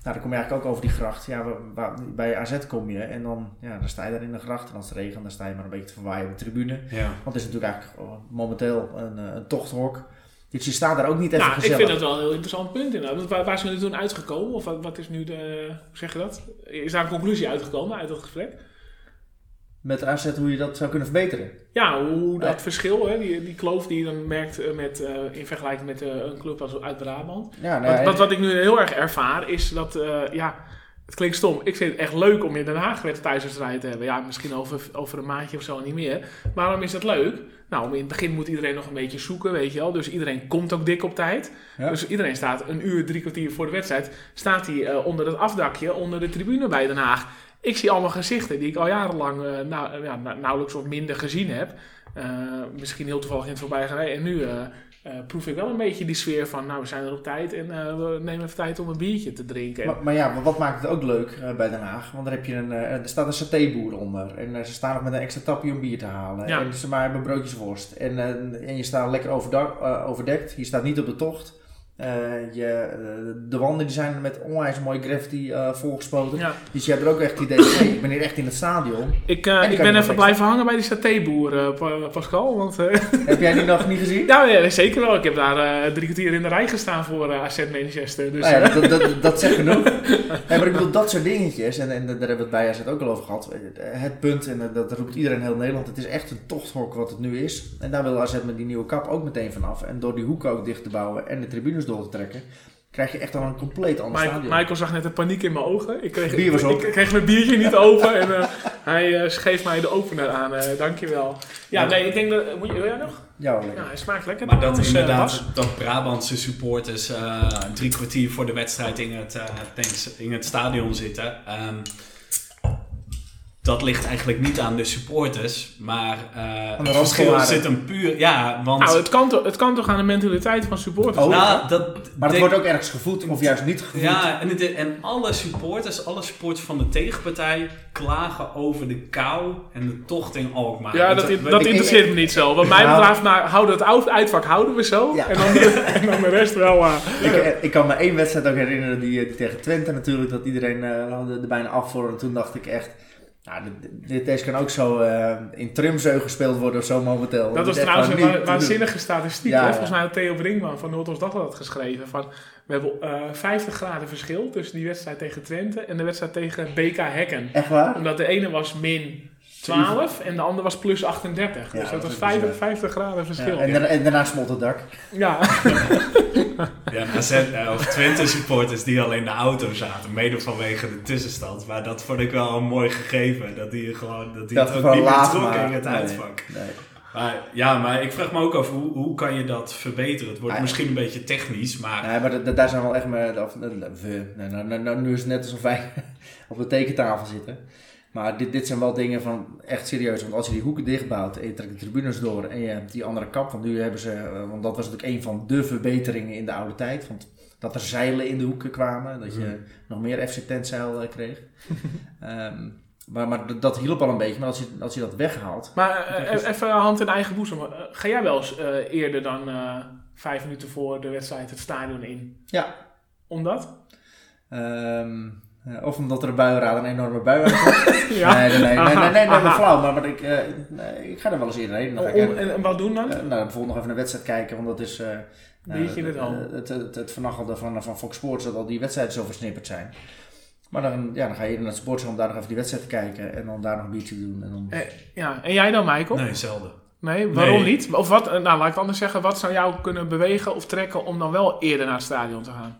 nou, dan kom je eigenlijk ook over die gracht. Ja, waar, bij AZ kom je en dan, ja, dan sta je daar in de gracht. En als het regent, dan sta je maar een beetje te verwaaien op de tribune.
Ja.
Want het is natuurlijk eigenlijk momenteel een, eh, een tochthok. Dus je staat daar ook niet even
nou,
gezellig.
Ik vind dat wel een heel interessant punt inderdaad. Waar, waar zijn jullie toen uitgekomen? Of wat, wat is nu de, hoe zeg je dat? Is daar een conclusie uitgekomen uit dat gesprek?
Met AZ hoe je dat zou kunnen verbeteren.
Ja, hoe dat verschil, hè, die, die kloof die je dan merkt uh, met, uh, in vergelijking met uh, een club als uit Brabant.
Ja, nou,
wat, wat, wat, ik nu heel erg ervaar is dat, ja, het klinkt stom. Ik vind het echt leuk om in Den Haag weer thuiswedstrijd te hebben. Ja, misschien over, over een maandje of zo niet meer. Maar waarom is dat leuk? Nou, in het begin moet iedereen nog een beetje zoeken, weet je wel. Dus iedereen komt ook dik op tijd. Ja. Dus iedereen staat een uur, drie kwartier voor de wedstrijd. Staat hij onder het afdakje, onder de tribune bij Den Haag. Ik zie allemaal gezichten die ik al jarenlang uh, nou, ja, nauwelijks of minder gezien heb. Uh, misschien heel toevallig in het voorbijgereden. En nu proef ik wel een beetje die sfeer van, nou we zijn er op tijd en we nemen even tijd om een biertje te drinken.
Maar, maar ja, wat maakt het ook leuk bij Den Haag? Want daar heb je een, er staat een satéboer onder. En ze staan nog met een extra tapje om bier te halen.
Ja.
En ze maar hebben broodjes worst. En, en je staat lekker overdak, overdekt. Je staat niet op de tocht. Eh, je, eh, de wanden die zijn met onwijs mooie graffiti eh, volgespoten.
Ja.
Dus je hebt er ook echt het idee van, hey, ik ben hier echt in het stadion.
Ik, ik ben even blijven hangen bij die satéboer, Pa- Pascal. Want,
Heb jij die nog niet gezien?
ja, ja, zeker wel. Ik heb daar drie kwartier in de rij gestaan voor AZ Manchester. Dus,
Nou ja, dat, dat, dat zegt genoeg. Maar ik bedoel, dat soort dingetjes, en, en daar hebben we het bij AZ ook al over gehad. Het punt, en dat roept iedereen in heel Nederland, het is echt een tochthok wat het nu is. En daar wil AZ met die nieuwe kap ook meteen vanaf. En door die hoeken ook dicht te bouwen en de tribunes door te trekken, krijg je echt al een compleet ander
Mike-
stadion.
Michael zag net de paniek in mijn ogen. Ik kreeg,
Bier was op.
ik, ik kreeg mijn biertje niet open en eh, hij eh, geeft mij de opener aan. eh dankjewel. Ja, nee, ik denk dat... Moet je, wil jij nog?
Ja, lekker.
Ja, hij smaakt lekker.
Maar dat
eh,
inderdaad, dat Brabantse supporters eh, drie kwartier voor de wedstrijd in het, in het stadion zitten. ehm, dat ligt eigenlijk niet aan de supporters, maar eh,
de
het verschil zit hem puur... Ja, want...
Nou, het kan, toch, het kan toch aan de mentaliteit van supporters?
Oh,
nou, dat,
Maar het wordt ook ergens gevoed, of juist niet gevoed.
Ja, en, het- en alle supporters, alle supporters van de tegenpartij klagen over de kou en de tocht in Alkmaar.
Ja, dat, dat
ik-
interesseert me niet zo. Wat mij
Nou.
betreft, maar houden het uitvak houden we zo.
Ja.
En, dan de, en dan de rest wel. eh,
Ik, ik kan me één wedstrijd ook herinneren, die, die tegen Twente natuurlijk, dat iedereen eh, er er bijna af voor. En toen dacht ik echt, nou, dit, deze kan ook zo eh, in Trimzeu gespeeld worden of zo momenteel.
dat was trouwens een wa- waanzinnige statistiek.
Ja,
hè?
ja.
Volgens mij had Theo Brinkman van Noordoost Dagblad geschreven. Van, we hebben eh 50 graden verschil tussen die wedstrijd tegen Twente en de wedstrijd tegen BK Hekken.
Echt waar?
Omdat de ene was min 12 en de andere was plus 38.
Ja,
dus dat
dat
was
is
50,
bizar.
50 graden verschil.
Ja, en, daarna, en daarna smolt het dak.
Ja,
Ja, AZ, eh, of Twente supporters die al in de auto zaten, mede vanwege de tussenstand. Maar dat vond ik wel een mooi gegeven, dat die gewoon dat die
Dat
het ook niet meer
maar.
in het
Nee.
uitvak.
Nee.
Maar, ja, maar ik vraag me ook af, hoe, hoe kan je dat verbeteren? Het wordt
Ja.
misschien een beetje technisch, maar...
Nee, maar da- daar zijn we wel echt mee. Of, we, nee, nou, nou, nou, nu is het net alsof wij op de tekentafel zitten. Maar dit, dit zijn wel dingen van echt serieus. Want als je die hoeken dichtbouwt en je trekt de tribunes door en je hebt die andere kap. Want nu hebben ze, eh, want dat was natuurlijk een van de verbeteringen in de oude tijd. Want dat er zeilen in de hoeken kwamen. Dat je
Mhm.
nog meer FC Tentzeil eh, kreeg. Ehm, maar, maar dat hielp al een beetje. Maar als je, als je dat weghaalt.
maar eh, even hand in eigen boezem. Ga jij wel eens eerder dan vijf minuten voor de wedstrijd het stadion in?
Ja.
Omdat?
eh, of omdat er een buienraad een enorme bui aankomt.
Ja.
Nee, nee, nee, nee, nee, nee, maar flauw. Maar, maar ik, eh, nee, ik ga er wel eens eerder heen. Dan ga ik
Om-
even-
en, en wat doen dan?
eh, nou, bijvoorbeeld nog even een wedstrijd kijken, want dat is... eh
Biertje in het
eh,
oog.
het, het, het vernachelde van, van Fox Sports, dat al die wedstrijden zo versnipperd zijn. Maar dan, ja, dan ga je naar het sportschool om daar nog even die wedstrijd te kijken en dan daar nog een biertje te doen. En dan...
Eh, ja. En jij dan, Michael?
Nee, zelden.
Nee, waarom
Nee.
niet? Of wat, eh, nou, laat ik het anders zeggen. Wat zou jou kunnen bewegen of trekken om dan wel eerder naar het stadion te gaan?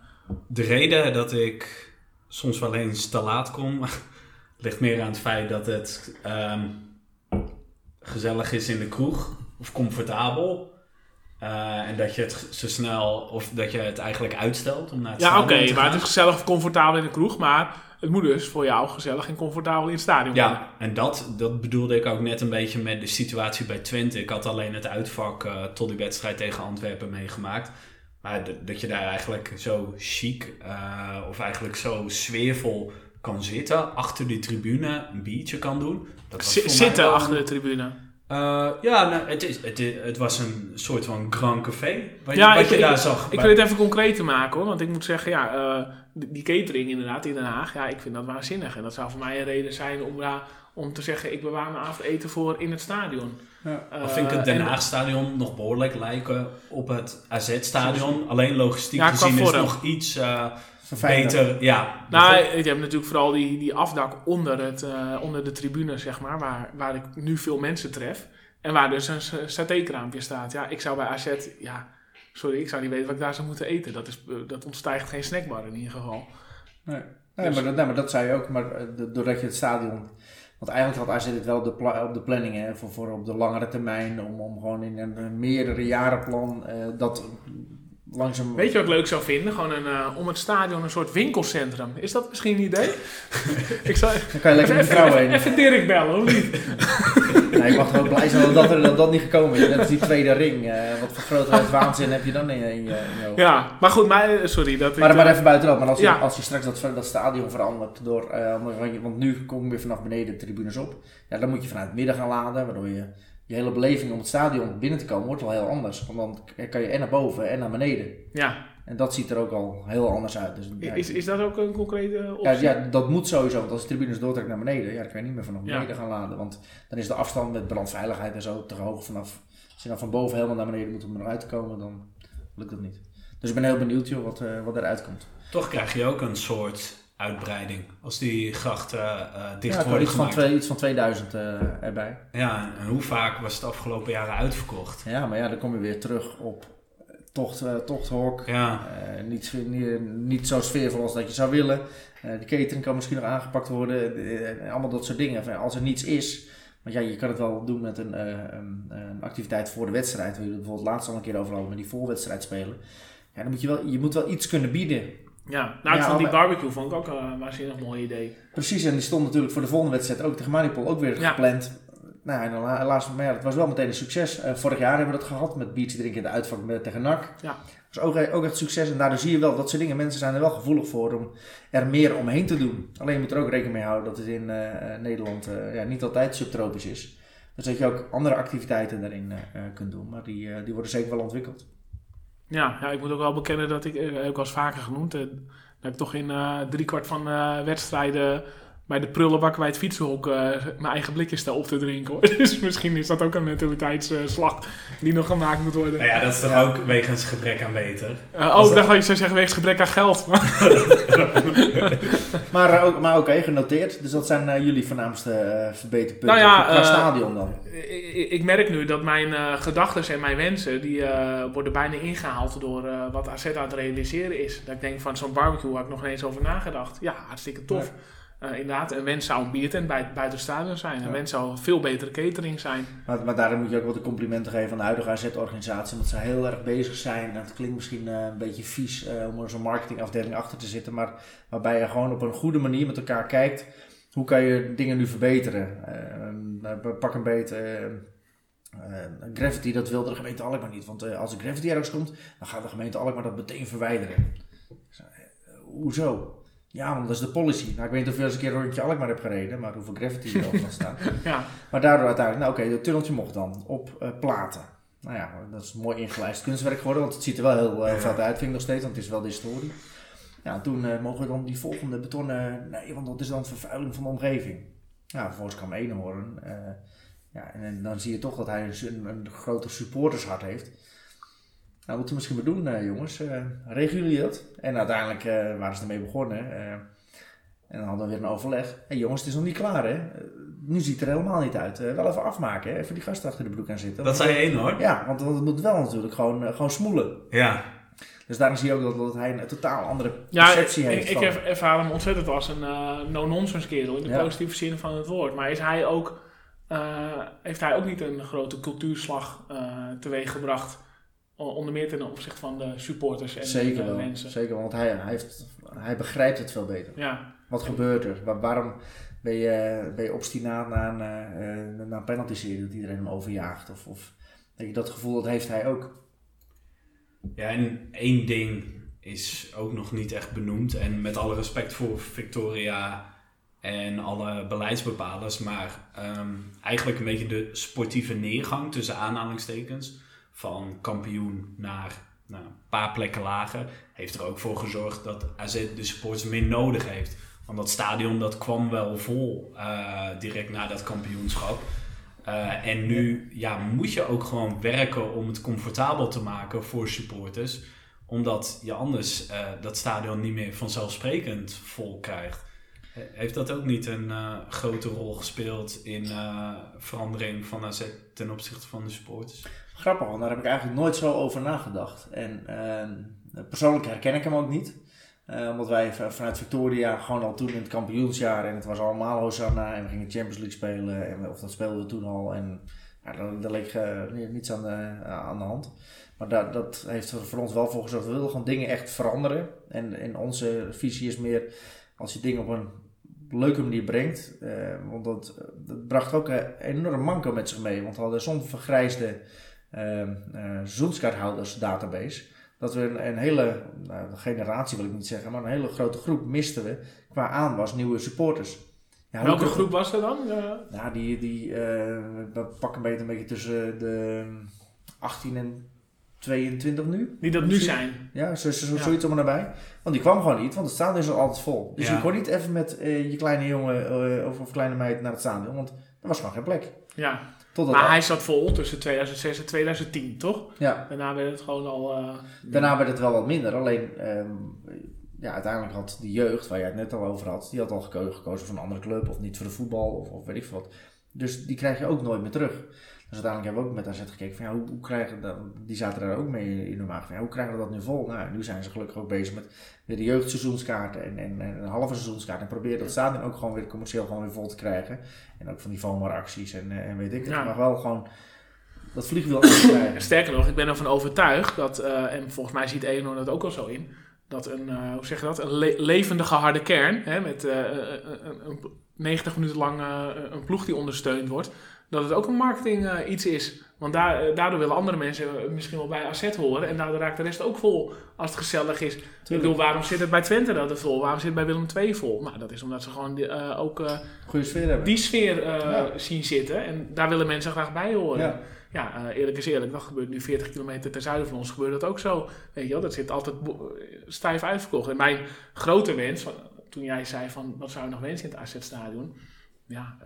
De reden dat ik soms wel eens te laat kom, ligt meer aan het feit dat het ehm, gezellig is in de kroeg of comfortabel. Eh, en dat je het zo snel, of dat je het eigenlijk uitstelt om naar het
Ja, oké,
stadion te
maar
gaan.
het is gezellig of comfortabel in de kroeg. Maar het moet dus voor jou gezellig en comfortabel in het stadion.
Ja, en dat, dat bedoelde ik ook net een beetje met de situatie bij Twente. Ik had alleen het uitvak eh, tot die wedstrijd tegen Antwerpen meegemaakt. Maar dat je daar eigenlijk zo chic eh, of eigenlijk zo sfeervol kan zitten, achter die tribune een biertje kan doen. Dat was
zitten achter de tribune.
Eh, ja, nou, het, is, het, is- het was een soort van grand café. Wat,
Ja,
je, wat
ik-
je
ik-
daar zag.
Ik wil het even concreet te maken hoor. Want ik moet zeggen, ja, eh, die catering inderdaad in Den Haag. Ja, ik vind dat waanzinnig. En dat zou voor mij een reden zijn om, daar, om te zeggen, ik bewaar mijn avondeten voor in het stadion.
Ja.
Eh,
Dan vind ik het Den
en-
Haag-stadion nog behoorlijk lijken op het AZ-stadion. Alleen logistiek
Ja,
gezien is nog iets eh. Beter. Ja,
Nou, je hebt natuurlijk vooral die, die afdak onder, het, eh, onder de tribune, zeg maar, waar, waar ik nu veel mensen tref. En waar dus een satékraampje staat. Ja, ik zou bij AZ, ja, sorry, ik zou niet weten wat ik daar zou moeten eten. Dat, is, eh, dat ontstijgt geen snackbar in ieder geval.
Nee, nee, maar, dat, nee, maar dat zei je ook. Maar eh, do- doordat je het stadion... Want eigenlijk had AZ het wel op de, pla- op de planning hè, voor, voor op de langere termijn. Om, om gewoon in een, een meerdere jarenplan eh, dat langzaam...
Weet je wat ik leuk zou vinden? Gewoon een, eh, om het stadion een soort winkelcentrum. Is dat misschien een idee? ik zou,
Dan kan je lekker
even,
vrouw
even,
heen.
even Dirk bellen, of niet?
Nee, ik mag gewoon blij zijn dat dat, er, dat, dat niet gekomen is. Net als die tweede ring. eh, wat voor grote waanzin heb je dan in, je- in je, in je hoofd?
Ja, maar goed, maar, eh, sorry. Dat ik,
Maar, maar
eh,
even buitenaf, maar als je, als je straks dat, dat stadion verandert door, want nu kom je vanaf beneden de tribunes op, ja, dan moet je vanuit het midden gaan laden, waardoor je je hele beleving om het stadion binnen te komen wordt wel heel anders. Want dan kan je en naar boven en naar beneden.
Ja.
En dat ziet er ook al heel anders uit. Dus, ja,
Is, is dat ook een concrete
ja,
optie?
ja, dat moet sowieso. Want als de tribunes doortrekt naar beneden, ja, dan kan je niet meer vanaf
Ja.
beneden gaan laden. Want dan is de afstand met brandveiligheid en zo te hoog vanaf. Als je dan van boven helemaal naar beneden moet om eruit te komen, dan lukt dat niet. Dus ik ben heel benieuwd joh, wat, eh, wat eruit komt.
Toch krijg je ook een soort uitbreiding als die grachten eh, dicht
Ja,
worden
iets, van
gemaakt.
twee, iets van 2000 eh, erbij.
Ja, en hoe vaak was het afgelopen jaren uitverkocht?
Ja, maar ja, dan kom je weer terug op tocht, tochthok.
Ja,
niet, niet, niet zo sfeervol als dat je zou willen. De catering kan misschien nog aangepakt worden. Allemaal dat soort dingen. Van, Als er niets is. Want ja, je kan het wel doen met een, een, een activiteit voor de wedstrijd. We hebben bijvoorbeeld laatst al een keer over hadden met die voorwedstrijd spelen. Ja, dan moet je wel, je moet wel iets kunnen bieden.
Ja, nou, ik
Ja,
vond die barbecue vond ik ook een waanzinnig mooi idee.
Precies, en die stond natuurlijk voor de volgende wedstrijd ook tegen Maripol ook weer
Ja.
gepland. Nou, en dan helaas, maar ja, het was wel meteen een succes. Eh, vorig jaar hebben we dat gehad met biertje drinken in de uitvak met, tegen NAC.
Ja.
Dat was ook, ook echt succes. En daardoor zie je wel dat soort dingen. Mensen zijn er wel gevoelig voor om er meer omheen te doen. Alleen je moet er ook rekening mee houden dat het in eh, eh, Nederland eh, ja, niet altijd subtropisch is. Dus dat je ook andere activiteiten daarin eh, eh, kunt doen. Maar die, eh, die worden zeker wel ontwikkeld.
Ja, ja, ik moet ook wel bekennen dat ik, eh, ik al eens vaker genoemd, eh, dat ik toch in eh driekwart van wedstrijden bij de prullenbak bij het fietsenhok eh, mijn eigen blikjes sta op te drinken. Hoor. Dus misschien is dat ook een mentaliteitsslag die nog gemaakt moet worden.
nou ja, dat is toch
Ja.
ook wegens gebrek aan beter.
Eh, oh, ik dacht dat je zou zeggen wegens gebrek aan geld.
Maar, eh, ook, maar oké, genoteerd. Dus dat zijn eh, jullie voornaamste eh, verbeterpunten
Nou ja,
qua stadion dan.
ik, ik merk nu dat mijn eh gedachten en mijn wensen, die eh, worden bijna ingehaald door eh, wat AZ aan het realiseren is. Dat ik denk van zo'n barbecue had ik nog niet eens over nagedacht. Ja, hartstikke tof. Eh, inderdaad, een wens zou een biertent bij, buiten het stadion zijn. Een
Ja.
wens zou een veel betere catering zijn.
Maar, maar daarin moet je ook wel de complimenten geven aan de huidige AZ-organisatie. Omdat ze heel erg bezig zijn. En het klinkt misschien eh, een beetje vies eh, om er zo'n marketingafdeling achter te zitten. Maar waarbij je gewoon op een goede manier met elkaar kijkt. Hoe kan je dingen nu verbeteren? Pak een beet. eh, eh, Gravity, dat wilde de gemeente Alkmaar niet. Want als de Gravity ergens komt, dan gaat de gemeente Alkmaar dat meteen verwijderen. Eh, hoezo? Ja, want dat is de policy. Nou, ik weet niet of je eens een keer een rondje Alkmaar hebt gereden, maar hoeveel Gravity er over staan.
Ja,
Maar daardoor uiteindelijk, nou oké, het tunneltje mocht dan op eh, platen. Nou ja, dat is mooi ingelijst kunstwerk geworden, want het ziet er wel heel eh,
Ja.
vet uit, vind ik nog steeds, want het is wel de historie. Ja, en toen eh, mogen we dan die volgende betonnen, nee, want dat is dan vervuiling van de omgeving. Ja, vervolgens kwam Eenhoorn. eh ja, en, en dan zie je toch dat hij een, een groter supportershart heeft. Nou, moeten we misschien maar doen, eh, jongens. Eh regelen jullie dat? En uiteindelijk eh, waren ze ermee begonnen. eh, en dan hadden we weer een overleg. Hé hey jongens, het is nog niet klaar hè. Nu ziet het er helemaal niet uit. Eh, wel even afmaken hè. Even die gasten achter de broek aan zitten.
Dat zei één hoor.
Ja, want, want het moet wel natuurlijk gewoon, gewoon smoelen.
Ja,
Dus daarom zie je ook dat, dat hij een totaal andere
ja
perceptie
ik,
heeft.
ik heb- ervaar hem ontzettend als een eh, no-nonsense kerel, in de
Ja.
positieve zin van het woord. Maar is hij ook, eh, heeft hij ook niet een grote cultuurslag eh teweeggebracht? Onder meer ten opzichte van de supporters en
Zeker
de
wel.
mensen.
Zeker wel, want hij, hij, heeft, hij begrijpt het veel beter.
Ja,
Wat gebeurt er? Waar- waarom ben je, ben je obstinaat na een, eh, eh, na een penalty serie dat iedereen hem overjaagt? Of, of weet je, dat gevoel dat heeft hij ook.
Ja, en één ding is ook nog niet echt benoemd. En met alle respect voor Victoria en alle beleidsbepalers. Maar ehm, eigenlijk een beetje de sportieve neergang tussen aanhalingstekens. Van kampioen naar een paar plekken lager. Heeft er ook voor gezorgd dat AZ de supporters meer nodig heeft. Want dat stadion dat kwam wel vol eh, direct na dat kampioenschap. Eh, en nu ja, moet je ook gewoon werken om het comfortabel te maken voor supporters. Omdat je anders eh, dat stadion niet meer vanzelfsprekend vol krijgt. He- Heeft dat ook niet een grote rol gespeeld in verandering van AZ ten opzichte van de supporters?
Grappig, want daar heb ik eigenlijk nooit zo over nagedacht. En ehm, persoonlijk herken ik hem ook niet. Eh, omdat wij vanuit Victoria gewoon al toen in het kampioensjaar en het was allemaal Hosanna en we gingen Champions League spelen. En, of dat speelden we toen al. En ja, daar, leek eh, ni- niets aan de, aan de hand. Maar dat, dat heeft er voor ons wel voor gezorgd. We willen gewoon dingen echt veranderen. En, en onze visie is meer als je dingen op een leuke manier brengt. eh, want dat, dat bracht ook een enorm manco met zich mee. Want we hadden zo'n vergrijsde seizoenskaarthouders database. Dat we een, een hele nou, generatie wil ik niet zeggen, maar een hele grote groep misten we qua aanwas nieuwe supporters. Ja,
Welke groep was dat dan? Eh,
Nou, die, die eh, we pakken beter een beetje tussen de 18 en 22 nu.
die dat nu
Misschien.
zijn.
Ja, zo, zo,
Ja.
zoiets om erbij. Want die kwam gewoon niet, want het stadion is al altijd vol. Dus
Ja.
je kon niet even met eh, je kleine jongen of, of kleine meid naar het stadion, want er was gewoon geen plek.
Ja.
Totdat
Maar hij zat vol tussen 2006 en 2010, toch?
ja,
Daarna werd het gewoon al... eh,
daarna werd het wel wat minder. Alleen, ehm, ja, uiteindelijk had de jeugd, waar jij het net al over had, die had al geko- gekozen voor een andere club of niet voor de voetbal of, of weet ik veel wat. Dus die krijg je ook nooit meer terug. Dus uiteindelijk hebben we ook met AZ gekeken van ja, hoe, hoe krijgen dat, die zaten daar ook mee in de maag van ja, hoe krijgen we dat nu vol? Nou, nu zijn ze gelukkig ook bezig met weer de jeugdseizoenskaarten en, en, en een halve seizoenskaart en proberen dat stadion ook gewoon weer commercieel gewoon weer vol te krijgen. En ook van die acties en, eh, en weet ik het.
Ja.
Maar wel gewoon dat vliegwiel krijgen.
Sterker nog, ik ben ervan overtuigd dat, eh, en volgens mij ziet Eleanor dat ook al zo in, dat een, eh, hoe zeg je dat, een le- levendige harde kern, hè, met een, een, een 90 minuten lang een ploeg die ondersteund wordt, dat het ook een marketing eh, iets is. Want daar, eh, daardoor willen andere mensen eh, misschien wel bij AZ horen en daardoor raakt de rest ook vol als het gezellig is. Ik bedoel, waarom zit het bij Twente dat het vol? Waarom zit het bij Willem II vol? Nou, dat is omdat ze gewoon die, ook
sfeer hebben.
die sfeer
Ja.
zien zitten en daar willen mensen graag bij horen.
Ja.
Ja, eerlijk is eerlijk, dat gebeurt nu 40 kilometer ten zuiden van ons, gebeurt dat ook zo. Weet je wel, dat zit altijd stijf uitverkocht. En mijn grote wens, toen jij zei van, wat zou je nog wensen in het AZ-stadion? Ja,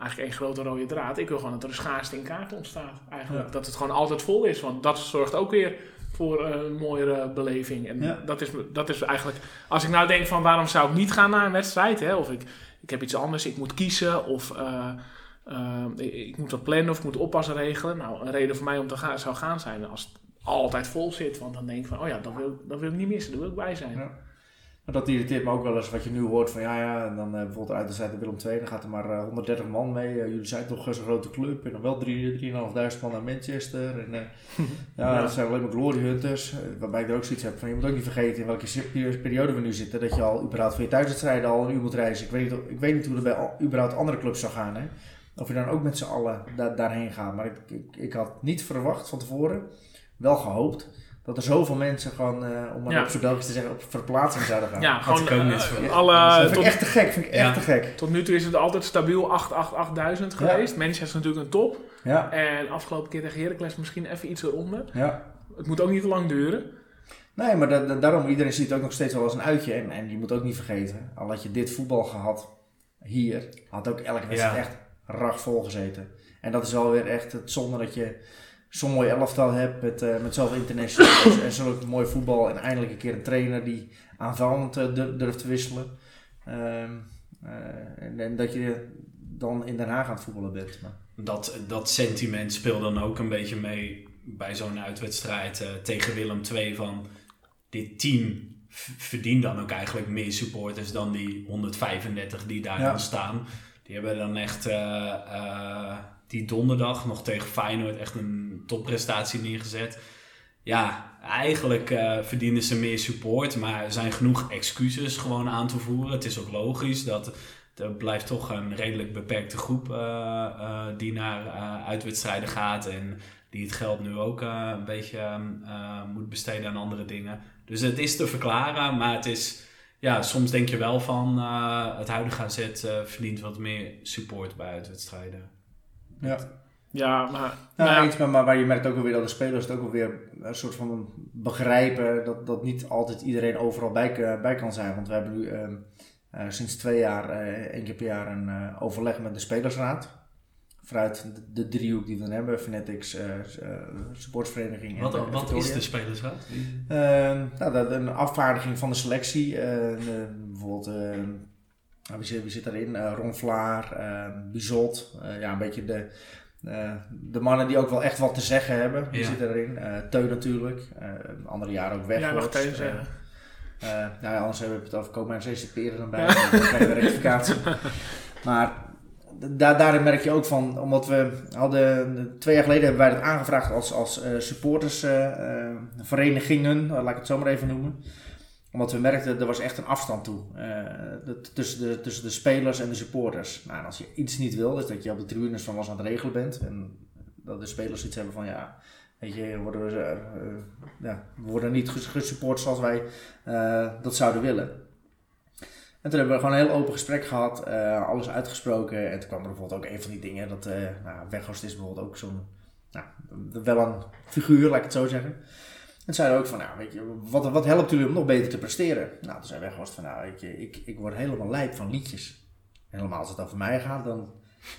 eigenlijk één grote rode draad. Ik wil gewoon dat er een schaarste in kaarten ontstaat. Eigenlijk,
Ja.
dat het gewoon altijd vol is, want dat zorgt ook weer voor een mooiere beleving. En
Ja.
dat, is, dat is eigenlijk, als ik nou denk van, waarom zou ik niet gaan naar een wedstrijd? Hè? Of ik, ik heb iets anders, ik moet kiezen, of... eh, uh, ik, ik, moet dat plannen of ik moet oppassen regelen. Nou, een reden voor mij om te gaan zou gaan zijn als het altijd vol zit. Want dan denk ik van, oh ja, dat wil, dat wil ik niet missen, daar wil ik bij zijn.
Ja. Maar dat irriteert me ook wel eens wat je nu hoort van ja, ja, en dan uh, bijvoorbeeld uit de zijde Willem II, dan gaat er maar uh, 130 man mee. Uh, jullie zijn toch zo'n grote club en dan wel 3.500 man naar Manchester. En, ja, ja, dat zijn alleen maar glory hunters. waarbij ik er ook zoiets heb van je moet ook niet vergeten in welke periode we nu zitten. Dat je al überhaupt voor je thuiswedstrijden al een uur moet reizen. Ik weet niet, ik weet niet hoe dat bij al, überhaupt andere clubs zou gaan. Hè? Of je dan ook met z'n allen da daarheen gaat. Maar ik, ik, ik, had niet verwacht van tevoren, wel gehoopt, dat er zoveel mensen gewoon, uh, om maar ja. op te zeggen, op verplaatsing zouden gaan.
Ja, gewoon
niet verwacht.
alle...
dat vind
tot,
ik echt te gek, vind ik echt te gek.
Tot nu toe is het altijd stabiel 8, 8, 8000 geweest. Manchester is natuurlijk een top.
Ja.
En afgelopen keer tegen Heracles misschien even iets eronder.
Ja.
Het moet ook niet te lang duren.
Nee, maar da da daarom, iedereen ziet het ook nog steeds wel als een uitje. En, en je moet ook niet vergeten, al had je dit voetbal gehad hier, had ook elke wedstrijd ja. echt rachvol gezeten. En dat is wel weer echt het zonde dat je zo'n mooi elftal hebt met, uh, met zoveel internationals en zo'n mooi voetbal. En eindelijk een keer een trainer die aanvallend uh, durft te wisselen. Um, uh, en, en, dat je dan in Den Haag aan het voetballen bent. Maar.
Dat, dat sentiment speelt dan ook een beetje mee bij zo'n uitwedstrijd uh, tegen Willem II van dit team verdient dan ook eigenlijk meer supporters dan die 135 die daar ja. staan. Die hebben dan echt uh, die donderdag nog tegen Feyenoord echt een topprestatie neergezet. Ja, eigenlijk uh, verdienen ze meer support, maar er zijn genoeg excuses gewoon aan te voeren. Het is ook logisch dat er blijft toch een redelijk beperkte groep uh, die naar uitwedstrijden gaat en die het geld nu ook een beetje moet besteden aan andere dingen. Dus het is te verklaren, maar het is ja, soms denk je wel van het huidige AZ verdient wat meer support bij uitwedstrijden.
Ja.
Ja, maar...
Nou, ja. Iets, maar, maar je merkt ook wel weer dat de spelers het ook wel weer een soort van begrijpen dat, dat niet altijd iedereen overal bij, bij kan zijn. Want we hebben nu uh, sinds twee jaar, één keer per jaar, een overleg met de spelersraad. Vanuit de, de driehoek die we dan hebben, Fanatics, supportsvereniging
wat,
en
Wat is de spelersraad?
nou, dat, een afvaardiging van de selectie. bijvoorbeeld wie zit, wie zit daarin? Uh, Ron Vlaar, uh, Bizot. Uh, ja, een beetje de, de mannen die ook wel echt wat te zeggen hebben. Die ja. zitten erin. Teun natuurlijk. andere jaren ook weg.
Ja, mag zeggen.
nou ja, anders hebben we het over komen en dan bij. bij de rectificatie. Maar daar, daarin merk je ook van, omdat we hadden, twee jaar geleden hebben wij dat aangevraagd als, als supportersverenigingen, laat ik het zo maar even noemen omdat we merkten, er was echt een afstand toe de, tussen, de, tussen de spelers en de supporters. Nou, als je iets niet wil, is dat je op de tribunes van was aan het regelen bent. En dat de spelers iets hebben van, ja, weet je, worden we, uh, ja, worden niet gesupport zoals wij uh, dat zouden willen. En toen hebben we gewoon een heel open gesprek gehad, eh, alles uitgesproken. En toen kwam er bijvoorbeeld ook een van die dingen, dat nou, Weghorst is bijvoorbeeld ook zo'n, nou, wel een figuur, laat ik het zo zeggen. En zeiden ook van, nou weet je, wat, wat helpt jullie om nog beter te presteren? Nou, toen zei Weghorst van, nou weet je, ik, ik word helemaal lijp van liedjes. helemaal als het over mij gaat, dan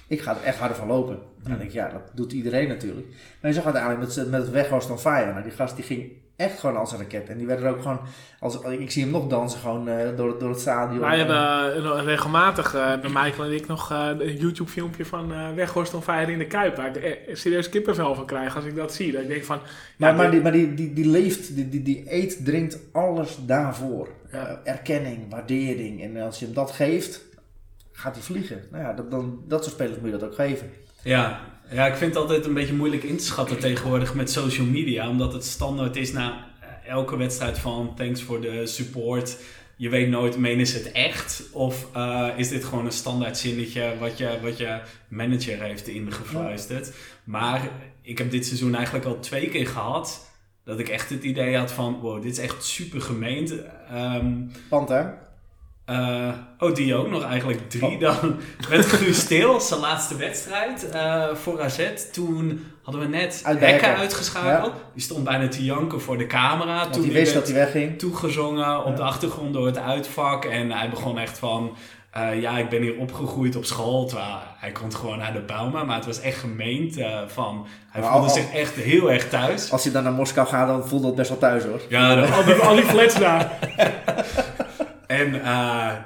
ik ga er echt harder van lopen. En dan denk ik, ja, dat doet iedereen natuurlijk. Maar je zag uiteindelijk met, met het Weghorst on Fire, nou, die gast die ging echt gewoon als een raket. En die werden ook gewoon, als, ik zie hem nog dansen gewoon uh, door, door het stadion.
Wij hebben uh, regelmatig uh, bij Michael en ik nog een YouTube filmpje van uh, Weghorst on Fire in de Kuip. Waar ik serieus kippenvel van krijg als ik dat zie. Dat ik denk van...
Maar, ja, maar, die, maar die, die, die leeft, die, die, die eet, drinkt alles daarvoor. Ja. erkenning, waardering. En als je hem dat geeft, gaat hij vliegen. Nou ja, dat, dan, dat soort spelers moet je dat ook geven.
Ja, ja, ik vind het altijd een beetje moeilijk in te schatten tegenwoordig met social media. Omdat het standaard is na elke wedstrijd van thanks voor de support. Je weet nooit, menen ze het echt? Of uh, is dit gewoon een standaard zinnetje wat je, wat je manager heeft ingefluisterd? Maar ik heb dit seizoen eigenlijk al twee keer gehad. Dat ik echt het idee had van, wow, dit is echt super gemeend. Um,
Want hè?
Uh, oh, die ook nog eigenlijk drie. Oh. Dan werd Guus Stil, zijn laatste wedstrijd uh, voor AZ. Toen hadden we net Hekken uitgeschakeld. Ja. Die stond bijna te janken voor de camera.
Want
toen
die wist dat hij wegging.
Toegezongen op de achtergrond door het uitvak. En hij begon echt van... Uh, ja, ik ben hier opgegroeid op school. Terwijl hij komt gewoon naar de Bauma. Maar het was echt gemeend van... Hij voelde zich echt heel erg thuis.
Als hij dan naar Moskou gaat, dan voelde het best wel thuis hoor.
Ja, dan... al, al die flats daar.
En uh,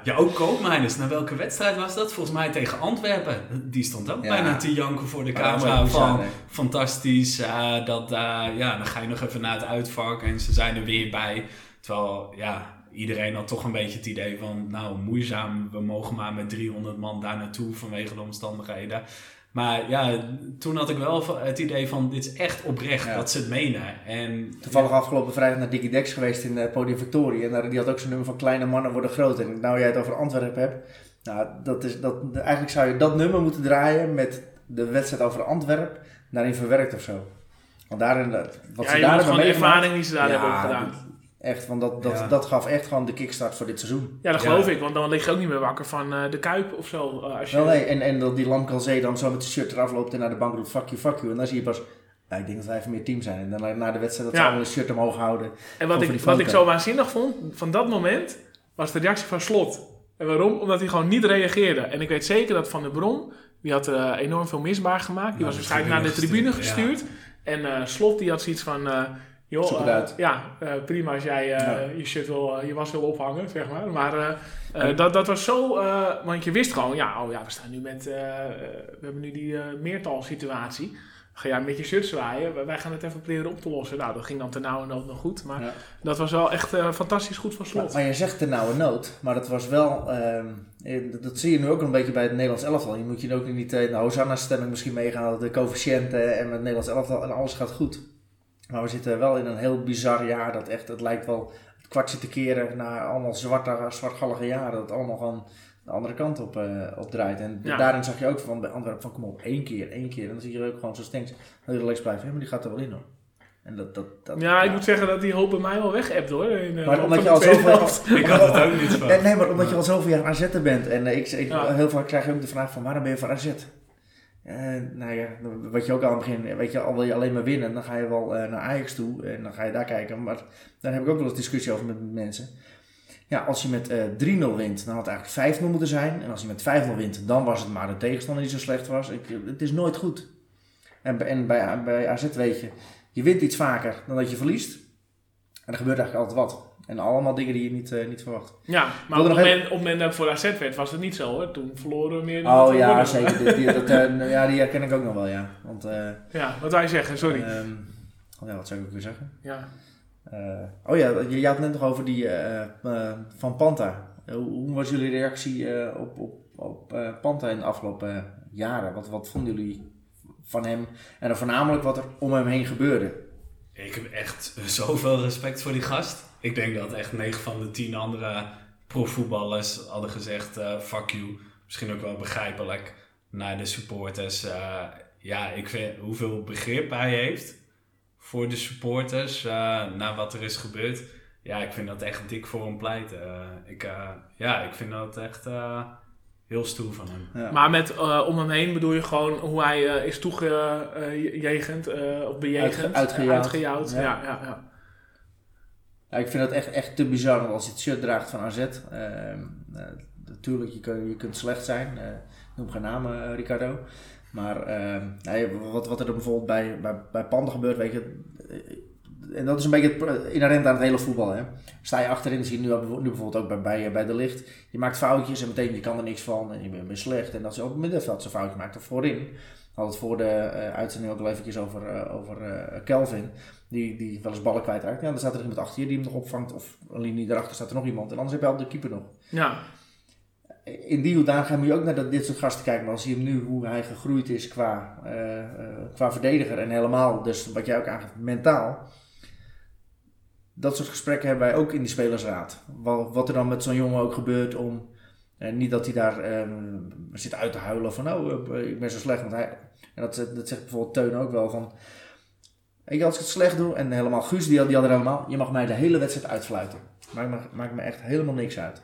ja, ook Koopmeiners. Naar welke wedstrijd was dat? Volgens mij tegen Antwerpen. Die stond ook ja. bijna te janken voor de camera. Van, fantastisch. Uh, dat, uh, ja, dan ga je nog even naar het uitvak en ze zijn er weer bij. Terwijl, ja, iedereen had toch een beetje het idee van... Nou, moeizaam, we mogen maar met 300 man daar naartoe vanwege de omstandigheden. Maar ja, toen had ik wel het idee van dit is echt oprecht dat ze het menen. En,
Toevallig afgelopen vrijdag naar Dickie Dex geweest in uh, Podium Victoria. En daar, die had ook zo'n nummer van kleine mannen worden groot. En nou jij het over Antwerpen hebt. Nou, dat is, dat, eigenlijk zou je dat nummer moeten draaien met de wedstrijd over Antwerpen daarin verwerkt of zo. Want daarin,
wat ja, ze daar hebben ervaring die ze daar hebben gedaan.
Echt, want dat, dat, dat gaf echt gewoon de kickstart voor dit seizoen.
Ja, dat geloof ik, want dan lig je ook niet meer wakker van uh, de Kuip of zo. Uh, als je...
Wel, nee, en, en dat die Lamkalzee dan zo met de shirt eraf loopt en naar de bank doet, fuck you, fuck you. En dan zie je pas, ja, ik denk dat wij even meer team zijn. En dan na de wedstrijd dat ja. ze allemaal de shirt omhoog houden.
En wat, ik, wat ik zo waanzinnig vond, van dat moment, was de reactie van Slot. En waarom? Omdat hij gewoon niet reageerde. En ik weet zeker dat Van der Bron, die had uh, enorm veel misbaar gemaakt. Die was waarschijnlijk naar de tribune gestuurd. En Slot die had zoiets van
Joh, uh,
ja, uh, prima als jij uh, ja. je shit wil, je was wil ophangen, zeg maar. Maar dat, dat was zo, want je wist gewoon, ja, oh ja, we staan nu met, we hebben nu die meertal situatie. Ga jij met je shirt zwaaien, wij gaan het even proberen op te lossen. Nou, dat ging dan ten nauwe nood nog goed, maar ja. dat was wel echt fantastisch goed van slot.
Maar, maar, je zegt ten nauwe nood, maar dat was wel, ehm, dat zie je nu ook een beetje bij het Nederlands elftal. Je moet je ook niet in de Hosanna-stemming misschien meegaan, de coëfficiënten en met het Nederlands elftal en alles gaat goed. Maar we zitten wel in een heel bizar jaar. Dat echt, het lijkt wel het kwartje te keren naar allemaal zwarte, zwartgallige jaren. Dat het allemaal gewoon de andere kant op, uh, op draait. En daarin zag je ook van bij Antwerpen van kom op, één keer, één keer. En dan zie je ook gewoon zo stinks. Dan relax blijven. Ja, maar die gaat er wel in hoor. En dat, dat, dat,
ja, ik moet zeggen dat die hoop bij mij wel weg hebt hoor. In,
uh, maar omdat je al zoveel...
ik had het ook niet van.
Nee, maar omdat je al zoveel jaar AZ bent. En uh, ik, ik ja. heel vaak krijg je ook de vraag van waarom ben je voor AZ? Uh, nou ja, wat je ook aan het begin, weet je, al wil je alleen maar winnen, dan ga je wel uh, naar Ajax toe en dan ga je daar kijken. Maar daar heb ik ook wel eens discussie over met mensen. Ja, als je met uh, eh, 3-0 wint, dan had het eigenlijk 5-0 moeten zijn. En als je met 5-0 wint, dan was het maar de tegenstander die zo slecht was. Ik, het is nooit goed. En, en bij, bij AZ weet je, je wint iets vaker dan dat je verliest. En er gebeurt eigenlijk altijd wat. En allemaal dingen die je niet, uh, niet verwacht.
Ja, maar op het, moment, op het moment dat het voor AZ werd, was het niet zo hoor. Toen verloren we meer dan
Oh ja, zeker. Die, die, dat, uh, ja, die herken ik ook nog wel, ja. Want, uh,
ja, wat wij zeggen, sorry.
Um, oh ja, wat zou ik ook weer zeggen?
Ja.
oh ja, je, je had het net nog over die van Panta. Hoe, hoe, was jullie reactie op, op, op Panta in de afgelopen jaren? Wat, wat vonden jullie van hem? En dan voornamelijk wat er om hem heen gebeurde?
Ik heb echt zoveel respect voor die gast. Ik denk dat echt 9 van de 10 andere profvoetballers hadden gezegd: uh, fuck you. Misschien ook wel begrijpelijk naar de supporters. Uh, ja, ik vind hoeveel begrip hij heeft voor de supporters uh, na wat er is gebeurd. ja, ik vind dat echt dik voor hem pleiten. Eh, ik, eh, ja, ik vind dat echt eh, heel stoer van hem.
Ja.
Maar met eh, om hem heen bedoel je gewoon hoe hij eh, is toegejegend eh of bejegend.
Uitge- uitgejouwd.
Uitgejouwd,
Ja.
Ja, ja,
ik vind dat echt, echt te bizar als je het shirt draagt van AZ. ehm, eh, natuurlijk, je, kun, je kunt slecht zijn. eh, noem geen namen, eh, Ricardo. Maar ehm, nee, wat, wat er bijvoorbeeld bij, bij, bij Panden gebeurt, weet je. En dat is een beetje inherent aan het hele voetbal. Hè. Sta je achterin, zie je nu, nu bijvoorbeeld ook bij, bij, bij de licht. Je maakt foutjes en meteen je kan er niks van en je bent, bent slecht. En dat is ook het middenveld zo'n foutje maakt. Of voorin. Hadden het voor de uitzending ook al eventjes over, over Kelvin. Die, die wel eens ballen kwijtraakt. Ja, dan staat er iemand achter je die hem nog opvangt. Of een linie daarachter staat er nog iemand. En anders heb je al de keeper nog.
ja.
In die hoedanigheid moet je ook naar dat, dit soort gasten kijken. Maar als je hem nu, hoe hij gegroeid is qua, eh, eh, qua verdediger. En helemaal, dus wat jij ook aangeeft, mentaal. Dat soort gesprekken hebben wij ook in die spelersraad. Wat, wat er dan met zo'n jongen ook gebeurt om... eh, niet dat hij daar eh, zit uit te huilen van... Oh, ik ben zo slecht. Want hij, en dat, dat zegt bijvoorbeeld Teun ook wel van... Weet je, als ik het slecht doe, en helemaal Guus, die, had- die had er helemaal... Je mag mij de hele wedstrijd uitfluiten. Maakt me, maakt me echt helemaal niks uit.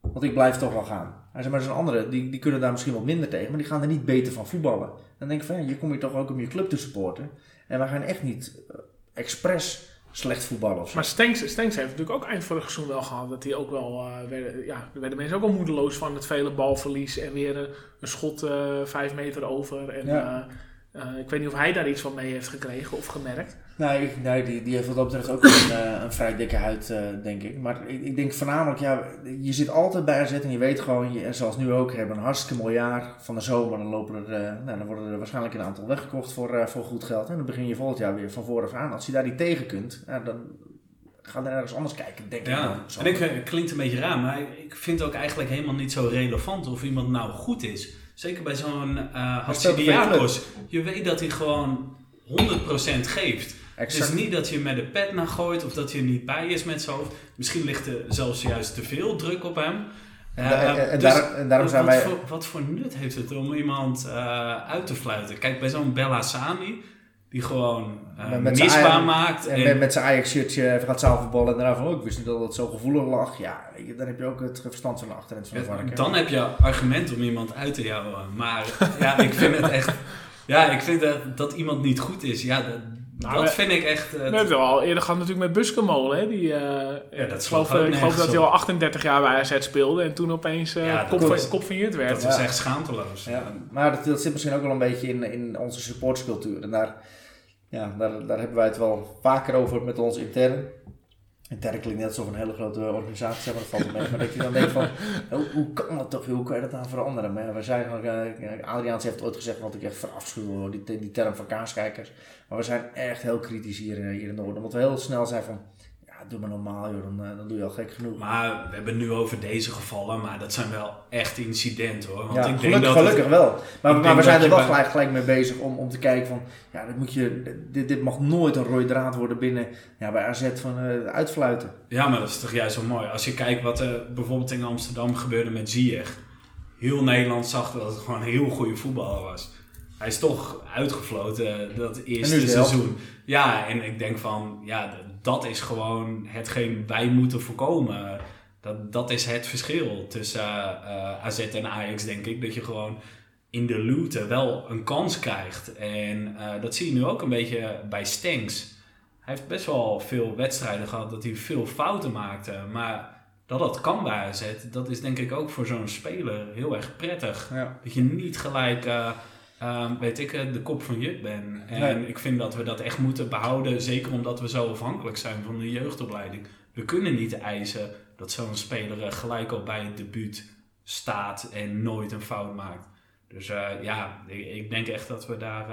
Want ik blijf toch wel gaan. Hij zei, maar er zijn anderen, die, die kunnen daar misschien wat minder tegen, maar die gaan er niet beter van voetballen. Dan denk ik van, ja, je komt hier toch ook om je club te supporten. En we gaan echt niet eh, expres slecht voetballen of zo.
Maar Stenks, Stenks heeft natuurlijk ook eind vorig seizoen wel gehad. Dat hij ook wel, eh, werden, ja, er werden mensen ook wel moedeloos van het vele balverlies. En weer een, een schot eh, vijf meter over. En,
Ja.
Eh, ik weet niet of hij daar iets van mee heeft gekregen of gemerkt.
Nee, ik- nee die, die heeft wat dat betreft ook een, eh, een vrij dikke huid, eh, denk ik. Maar ik, ik denk voornamelijk, ja, je zit altijd bij AZ en je weet gewoon, je, en zoals nu ook, we hebben een hartstikke mooi jaar van de zomer. Dan, lopen er, nou, dan worden er waarschijnlijk een aantal weggekocht voor, eh, voor goed geld. En dan begin je volgend jaar weer van vooraf aan. Als je daar niet tegen kunt, ja, dan ga er ergens anders kijken, denk ik.
Ja, en ik, het klinkt een beetje raar, maar ik vind het ook eigenlijk helemaal niet zo relevant of iemand nou goed is. Zeker bij zo'n uh,
je
Hatsidiakos. Je weet dat hij gewoon 100% geeft. Het
Exact.
is niet dat je met de pet naar gooit of dat je niet bij is met zijn hoofd. Misschien ligt er zelfs juist te veel druk op hem.
En,
Eh,
da- en, en
dus
daar- en daarom zijn
wat,
wij...
voor, wat voor nut heeft het om iemand eh, uit te fluiten? Kijk, bij zo'n Bella Sani, die gewoon uh,
Met- met zijn
misbaar maakt.
En met, met zijn Ajax-shirtje even gaat zaalvoetballen en daarna van, oh, ik wist niet dat het zo gevoelig lag. Ja, weet je, dan heb je ook het verstand van de achterend van de varken.
dan heb je argument om iemand uit te jouwen. Maar ja, ik vind het echt. Ja, ik vind dat, dat iemand niet goed is. Ja, dat,
Nou,
dat
we-
vind ik echt. eh,
We hebben het al eerder gehad natuurlijk met Buskemolen. Hè? Die, eh,
Ja, dat
ik
sloeg
geloof,
ook
ik geloof dat hij al 38 jaar bij AZ speelde. En toen opeens eh,
Ja, dat
kop, werd.
dat
Ja.
echt schaamteloos.
Ja, maar dat, dat zit misschien ook wel een beetje in, in onze supportscultuur. En daar, ja, daar, daar hebben wij het wel vaker over met ons intern. Intern klinkt net alsof een hele grote organisatie maar dat valt mee. Maar dat je dan denkt van, hoe, hoe kan dat toch? Hoe kan je dat nou veranderen? Maar we zijn gewoon, eh, Adriaans heeft ooit gezegd wat ik echt verafschuw, die, die term van kaaskijkers. Maar we zijn echt heel kritisch hier, in- hier in Noorden. Omdat we heel snel zijn van, doe maar normaal joh, dan, eh, dan doe je al gek genoeg.
Maar we hebben het nu over deze gevallen, maar dat zijn wel echt incidenten hoor. Want
ja,
ik denk
gelukkig,
dat het-
gelukkig wel. Maar, maar we zijn er wel
bij-
gelijk, gelijk mee bezig om, om te kijken van... Ja, dat moet je, dit, dit mag nooit een rode draad worden binnen ja, bij AZ van eh, uitfluiten.
Ja, maar dat is toch juist zo mooi. Als je kijkt wat er bijvoorbeeld in Amsterdam gebeurde met Ziyech. Heel Nederland zag dat het gewoon een heel goede voetballer was. Hij is toch uitgefloten dat eerste seizoen. Ja, en ik denk van, ja, dat is gewoon hetgeen wij moeten voorkomen. Dat, dat is het verschil tussen eh, AZ en Ajax, denk ik. Dat je gewoon in de looten wel een kans krijgt. En eh, dat zie je nu ook een beetje bij Stenks. Hij heeft best wel veel wedstrijden gehad dat hij veel fouten maakte. Maar dat dat kan bij AZ, dat is denk ik ook voor zo'n speler heel erg prettig.
Ja.
Dat je niet gelijk, eh, eh, weet ik, eh, de kop van Jut bent. En
Nee.
ik vind dat we dat echt moeten behouden. Zeker omdat we zo afhankelijk zijn van de jeugdopleiding. We kunnen niet eisen dat zo'n speler eh, gelijk al bij het debuut staat en nooit een fout maakt. Dus eh, ja, ik, denk echt dat we daar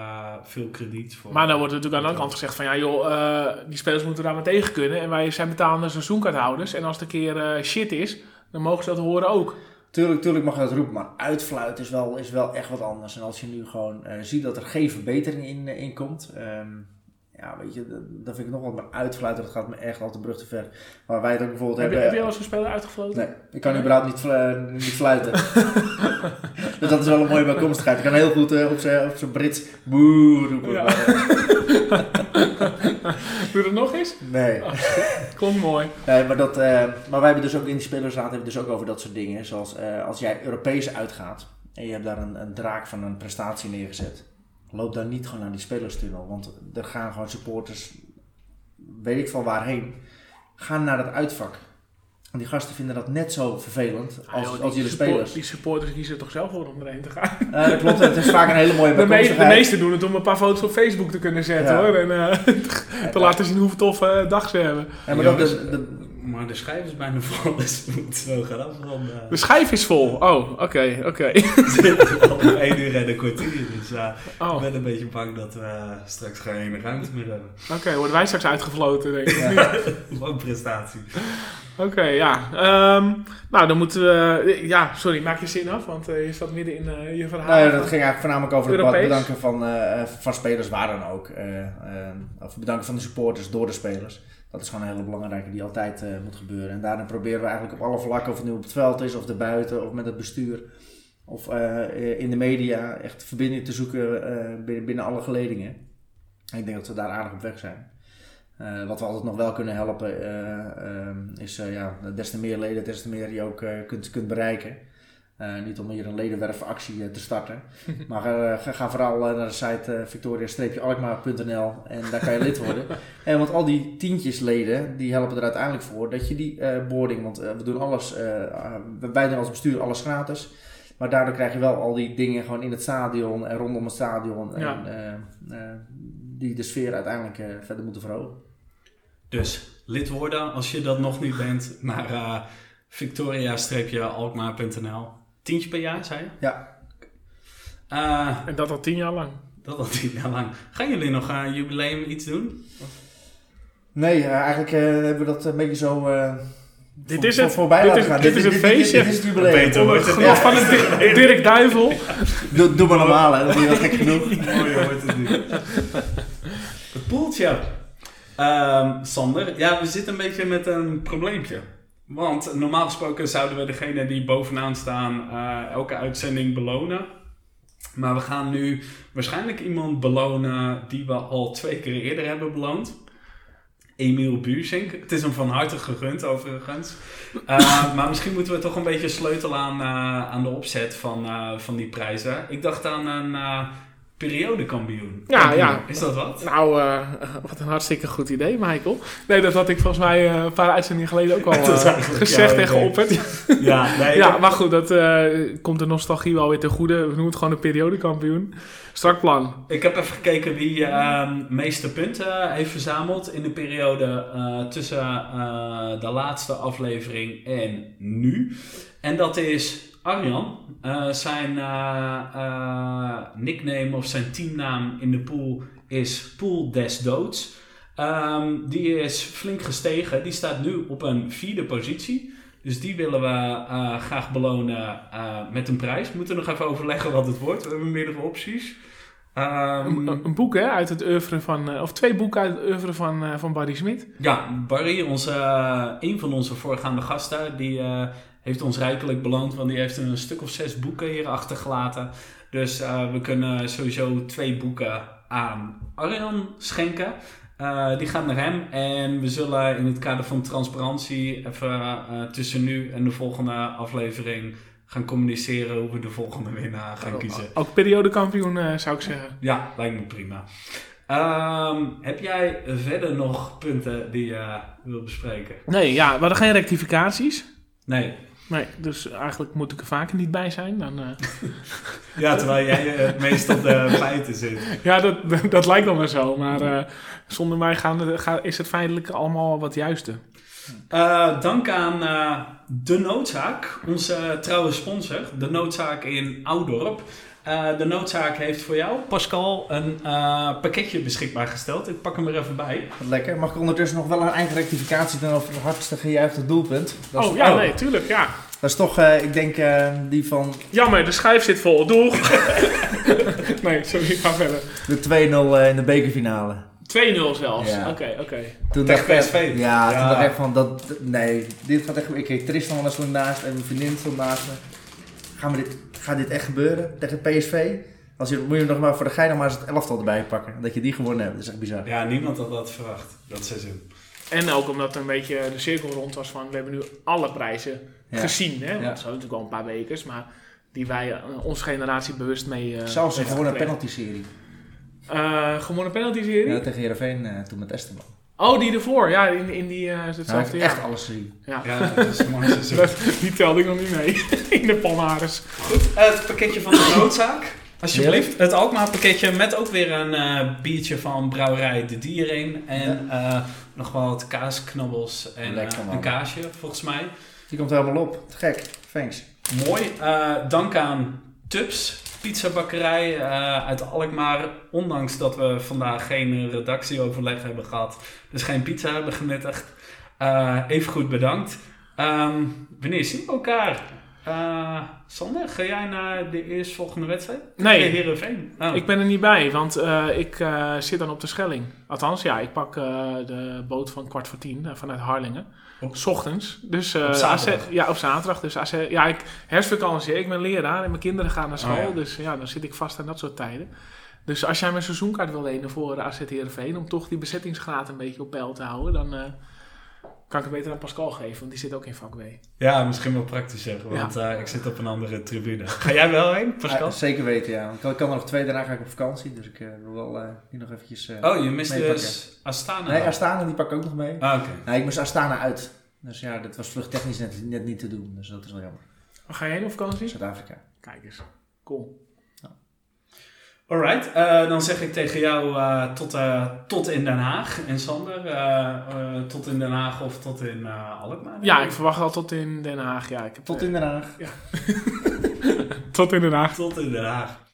veel krediet voor
Maar dan wordt er natuurlijk aan de andere kant gezegd van ja joh, die spelers moeten daar maar tegen kunnen. En wij zijn betalende seizoenkaarthouders. En als het een keer shit is, dan mogen ze dat horen ook.
Tuurlijk, tuurlijk mag je dat roepen, maar uitfluiten is wel, is wel echt wat anders. En als je nu gewoon eh, ziet dat er geen verbetering in, eh, in komt... ehm, ja, weet je, dat, vind ik nog wat. Maar uitfluiten, dat gaat me echt al de brug te ver. Waar wij het ook bijvoorbeeld
Heb je,
hebben...
heb je al eens een speler uitgefloten?
Nee, ik kan überhaupt niet, flu- niet fluiten. dus dat is wel een mooie bijkomstigheid. Ik kan heel goed eh, op zijn op zijn Brits boe roepen.
Ja. Doe dat nog eens?
Nee.
Klonk mooi.
Nee, maar, dat, eh, maar wij hebben dus ook in die spelersraad hebben we dus ook over dat soort dingen. Zoals eh, als jij Europees uitgaat en je hebt daar een, een draak van een prestatie neergezet. Loop dan niet gewoon naar die spelerstunnel. Want er gaan gewoon supporters, weet ik van waarheen, gaan naar dat uitvak. En die gasten vinden dat net zo vervelend als,
Ah, joh,
als jullie
support-
spelers.
Die supporters kiezen er toch zelf voor om erheen te gaan.
Eh, dat klopt, het is vaak een hele mooie
De, me- de meesten doen het om een paar foto's op Facebook te kunnen zetten
Ja.
hoor. En eh, te laten zien hoe tof eh, dag ze hebben.
Ja, maar dat,
Jongens,
de- de-
Maar de schijf is bijna vol, dus we moeten zo gaan afronden.
De schijf is vol. Oh, oké, oké.
We zitten al op één uur en een kwartier, dus eh, ik
Oh,
ben een beetje bang dat we eh, straks geen ruimte meer hebben.
oké. Worden wij straks uitgefloten, denk ik.
Ja.
Wat een prestatie.
Oké, ja. Ehm, nou, dan moeten we... Ja, sorry, maak je zin af, want eh, je zat midden in eh, je verhaal.
Nou ja, dat ging eigenlijk voornamelijk over het bedanken van, eh, van spelers, waar dan ook. eh, eh, of bedanken van de supporters door de spelers. Dat is gewoon een hele belangrijke die altijd eh, moet gebeuren. En daarin proberen we eigenlijk op alle vlakken, of het nu op het veld is, of erbuiten, of met het bestuur, of eh, in de media, echt verbinding te zoeken eh, binnen, binnen alle geledingen. En ik denk dat we daar aardig op weg zijn. Eh, wat we altijd nog wel kunnen helpen eh, eh, is eh, ja, des te meer leden, des te meer je ook eh, kunt, kunt bereiken. Eh, niet om hier een ledenwerfactie eh, te starten. maar eh, ga, vooral naar de site victoria-alkmaar.nl en daar kan je lid worden. En want al die tientjes leden, die helpen er uiteindelijk voor dat je die boarding, want we doen alles, wij doen als bestuur alles gratis. Maar daardoor krijg je wel al die dingen gewoon in het stadion en rondom het stadion. En,
Ja.
die de sfeer uiteindelijk verder moeten verhogen.
Dus lid worden als je dat nog niet bent naar eh, victoria-alkmaar.nl. Tientje per jaar, zei je?
Ja.
Eh,
En dat al tien jaar lang.
dat al tien jaar lang. Gaan jullie nog aan jubileum iets doen?
Nee, eh, eigenlijk eh, hebben we dat een beetje zo eh
Dit
voor-
is het.
voorbij
Dit
laten
is-
gaan.
dit is het feestje.
Dit, is het jubileum.
Beter het
Genoeg van het Dirk- Duivel.
Doe, doe maar normaal, hè. Dat is wel gek genoeg.
Mooi wordt het nu. Het poeltje. Ehm, Sander, ja, we zitten een beetje met een probleempje. Want normaal gesproken zouden we degene die bovenaan staan eh, elke uitzending belonen. Maar we gaan nu waarschijnlijk iemand belonen die we al twee keer eerder hebben beloond. Emiel Buursink. Het is hem van harte gegund overigens. Eh, maar misschien moeten we toch een beetje sleutelen aan, eh, aan de opzet van, van die prijzen. Ik dacht aan een periodekampioen.
Ja, ja.
Is dat wat?
Nou, eh, wat een hartstikke goed idee, Michael. Nee, dat had ik volgens mij eh, een paar uitzendingen geleden ook al
eigenlijk
gezegd
idee.
Oppert.
Ja, nee.
Ja, maar goed, dat komt de nostalgie wel weer ten goede. We noemen het gewoon een periodekampioen. Strak plan.
Ik heb even gekeken wie eh meeste punten heeft verzameld in de periode tussen de laatste aflevering en nu. En dat is Arjan. Eh, zijn eh, eh, nickname of zijn teamnaam in de pool is Pool des Doods. Ehm, die is flink gestegen. Die staat nu op een vierde positie. Dus die willen we graag belonen met een prijs. We moeten nog even overleggen wat het wordt. We hebben meerdere opties. Ehm,
Een, een boek hè, uit het oeuvre van... of twee boeken uit het oeuvre van, van Barry Smit.
Ja, Barry, onze, een van onze voorgaande gasten, die heeft ons rijkelijk beloond, want die heeft een stuk of zes boeken hier achtergelaten. Dus eh, we kunnen sowieso twee boeken aan Arjan schenken. Eh, die gaat naar hem en we zullen in het kader van transparantie even eh, tussen nu en de volgende aflevering gaan communiceren hoe we de volgende winnaar gaan kiezen.
Ook periodekampioen eh, zou ik zeggen.
Ja, lijkt me prima. Ehm, heb jij verder nog punten die je wil bespreken?
Nee, ja, we hadden geen rectificaties.
Nee.
Nee, dus eigenlijk moet ik er vaker niet bij zijn. Dan, eh,
Ja, terwijl jij eh, het meest op de feiten zit.
ja, dat, dat lijkt dan maar zo. Maar eh, zonder mij gaan, is het feitelijk allemaal wat juiste.
Eh, dank aan De Noodzaak, onze trouwe sponsor. De Noodzaak in Oudorp. Eh, de Noodzaak heeft voor jou, Pascal, een eh, pakketje beschikbaar gesteld. Ik pak hem er even bij.
Wat lekker. Mag ik ondertussen nog wel een eigen rectificatie doen over het hardste gejuichte doelpunt? Dat is,
oh ja,
oh.
nee, tuurlijk, ja.
dat is toch, eh, ik denk, eh, die van
Jammer, de schijf zit vol. Doeg! nee, sorry, ga verder. 2-0
de 2-0 eh, in de bekerfinale.
Zelfs.
Ja.
Oké, oké.
Toen
Tegen PSV.
Ja,
Ja.
toen dacht ik van, dat, nee, dit gaat echt... Ik kreeg Tristan was toen naast en mijn vriendin stond naast me. Gaan we dit, gaat dit echt gebeuren tegen PSV? Als je, moet je nog maar voor de gein nog maar eens het elftal erbij pakken. Dat je die gewonnen hebt. Dat is echt bizar.
Ja, niemand had dat verwacht, dat seizoen.
En ook omdat een beetje de cirkel rond was van, we hebben nu alle prijzen
Ja.
gezien. Hè? Want
Ja.
natuurlijk al een paar weken, maar die wij, eh, onze generatie, bewust mee uh,
Zelfs een gewone penalty-serie.
Uh, gewonnen penalty-serie?
Ja, tegen Heerenveen uh, toen met Esteban.
Oh, die ervoor. Ja, in, in die, uh, hetzelfde
nou,
jaar.
echt alles gezien.
Ja,
ja dat is een mooi
die telde ik nog niet mee. in de Palmares.
Goed, het pakketje van de noodzaak. Alsjeblieft. Het Alkmaar pakketje met ook weer een uh, biertje van brouwerij De Dierin. En ja. uh, nog wel wat kaasknabbels en uh, een kaasje, volgens mij.
Die komt helemaal op. Te gek. Thanks.
Mooi. dank aan Tups, pizzabakkerij uh, uit Alkmaar. Ondanks dat we vandaag geen redactieoverleg hebben gehad. Dus geen pizza hebben genuttigd. Uh, even goed bedankt. Um, wanneer zien we elkaar? Uh, Sander, ga jij naar de eerstvolgende wedstrijd?
Nee,
Heerenveen.
Oh. ik ben er niet bij, want ik zit dan op de Schelling. Althans, ja, ik pak de boot van kwart voor tien vanuit Harlingen. S ochtends. Dus,
op zaterdag?
AC, ja, op zaterdag. Dus AC, ja, ik herfstvakantie. Ik ben leraar en mijn kinderen gaan naar school.
Oh, ja.
Dus ja, dan zit ik vast aan dat soort tijden. Dus als jij mijn seizoenkaart wil lenen voor AZ Heerenveen... om toch die bezettingsgraad een beetje op peil te houden... dan uh, kan ik het beter aan Pascal geven, want die zit ook in vak W.
Ja, misschien wel praktisch zeggen, want ja. uh, ik zit op een andere tribune. Ga jij wel heen, Pascal?
Ja, zeker weten, ja. Ik kan, ik kan er nog twee, daarna ga ik op vakantie, dus ik uh, wil wel uh, die nog eventjes
Oh, je mist dus Astana?
Nee, Astana, die pak ik ook nog mee.
Ah, oké. Okay.
Nee, ik moest Astana uit. Dus ja, dat was vluchttechnisch net, net niet te doen, dus dat is wel jammer.
Waar ga je heen op vakantie?
Zuid-Afrika.
Kijk eens, cool.
Alright, uh, dan zeg ik tegen jou uh, tot, uh, tot in Den Haag. En Sander, tot in Den Haag of tot in Alkmaar?
Ja, ik verwacht al tot in Den Haag. Ja, ik heb,
tot in Den Haag.
Ja. tot in Den Haag.
Tot in Den Haag.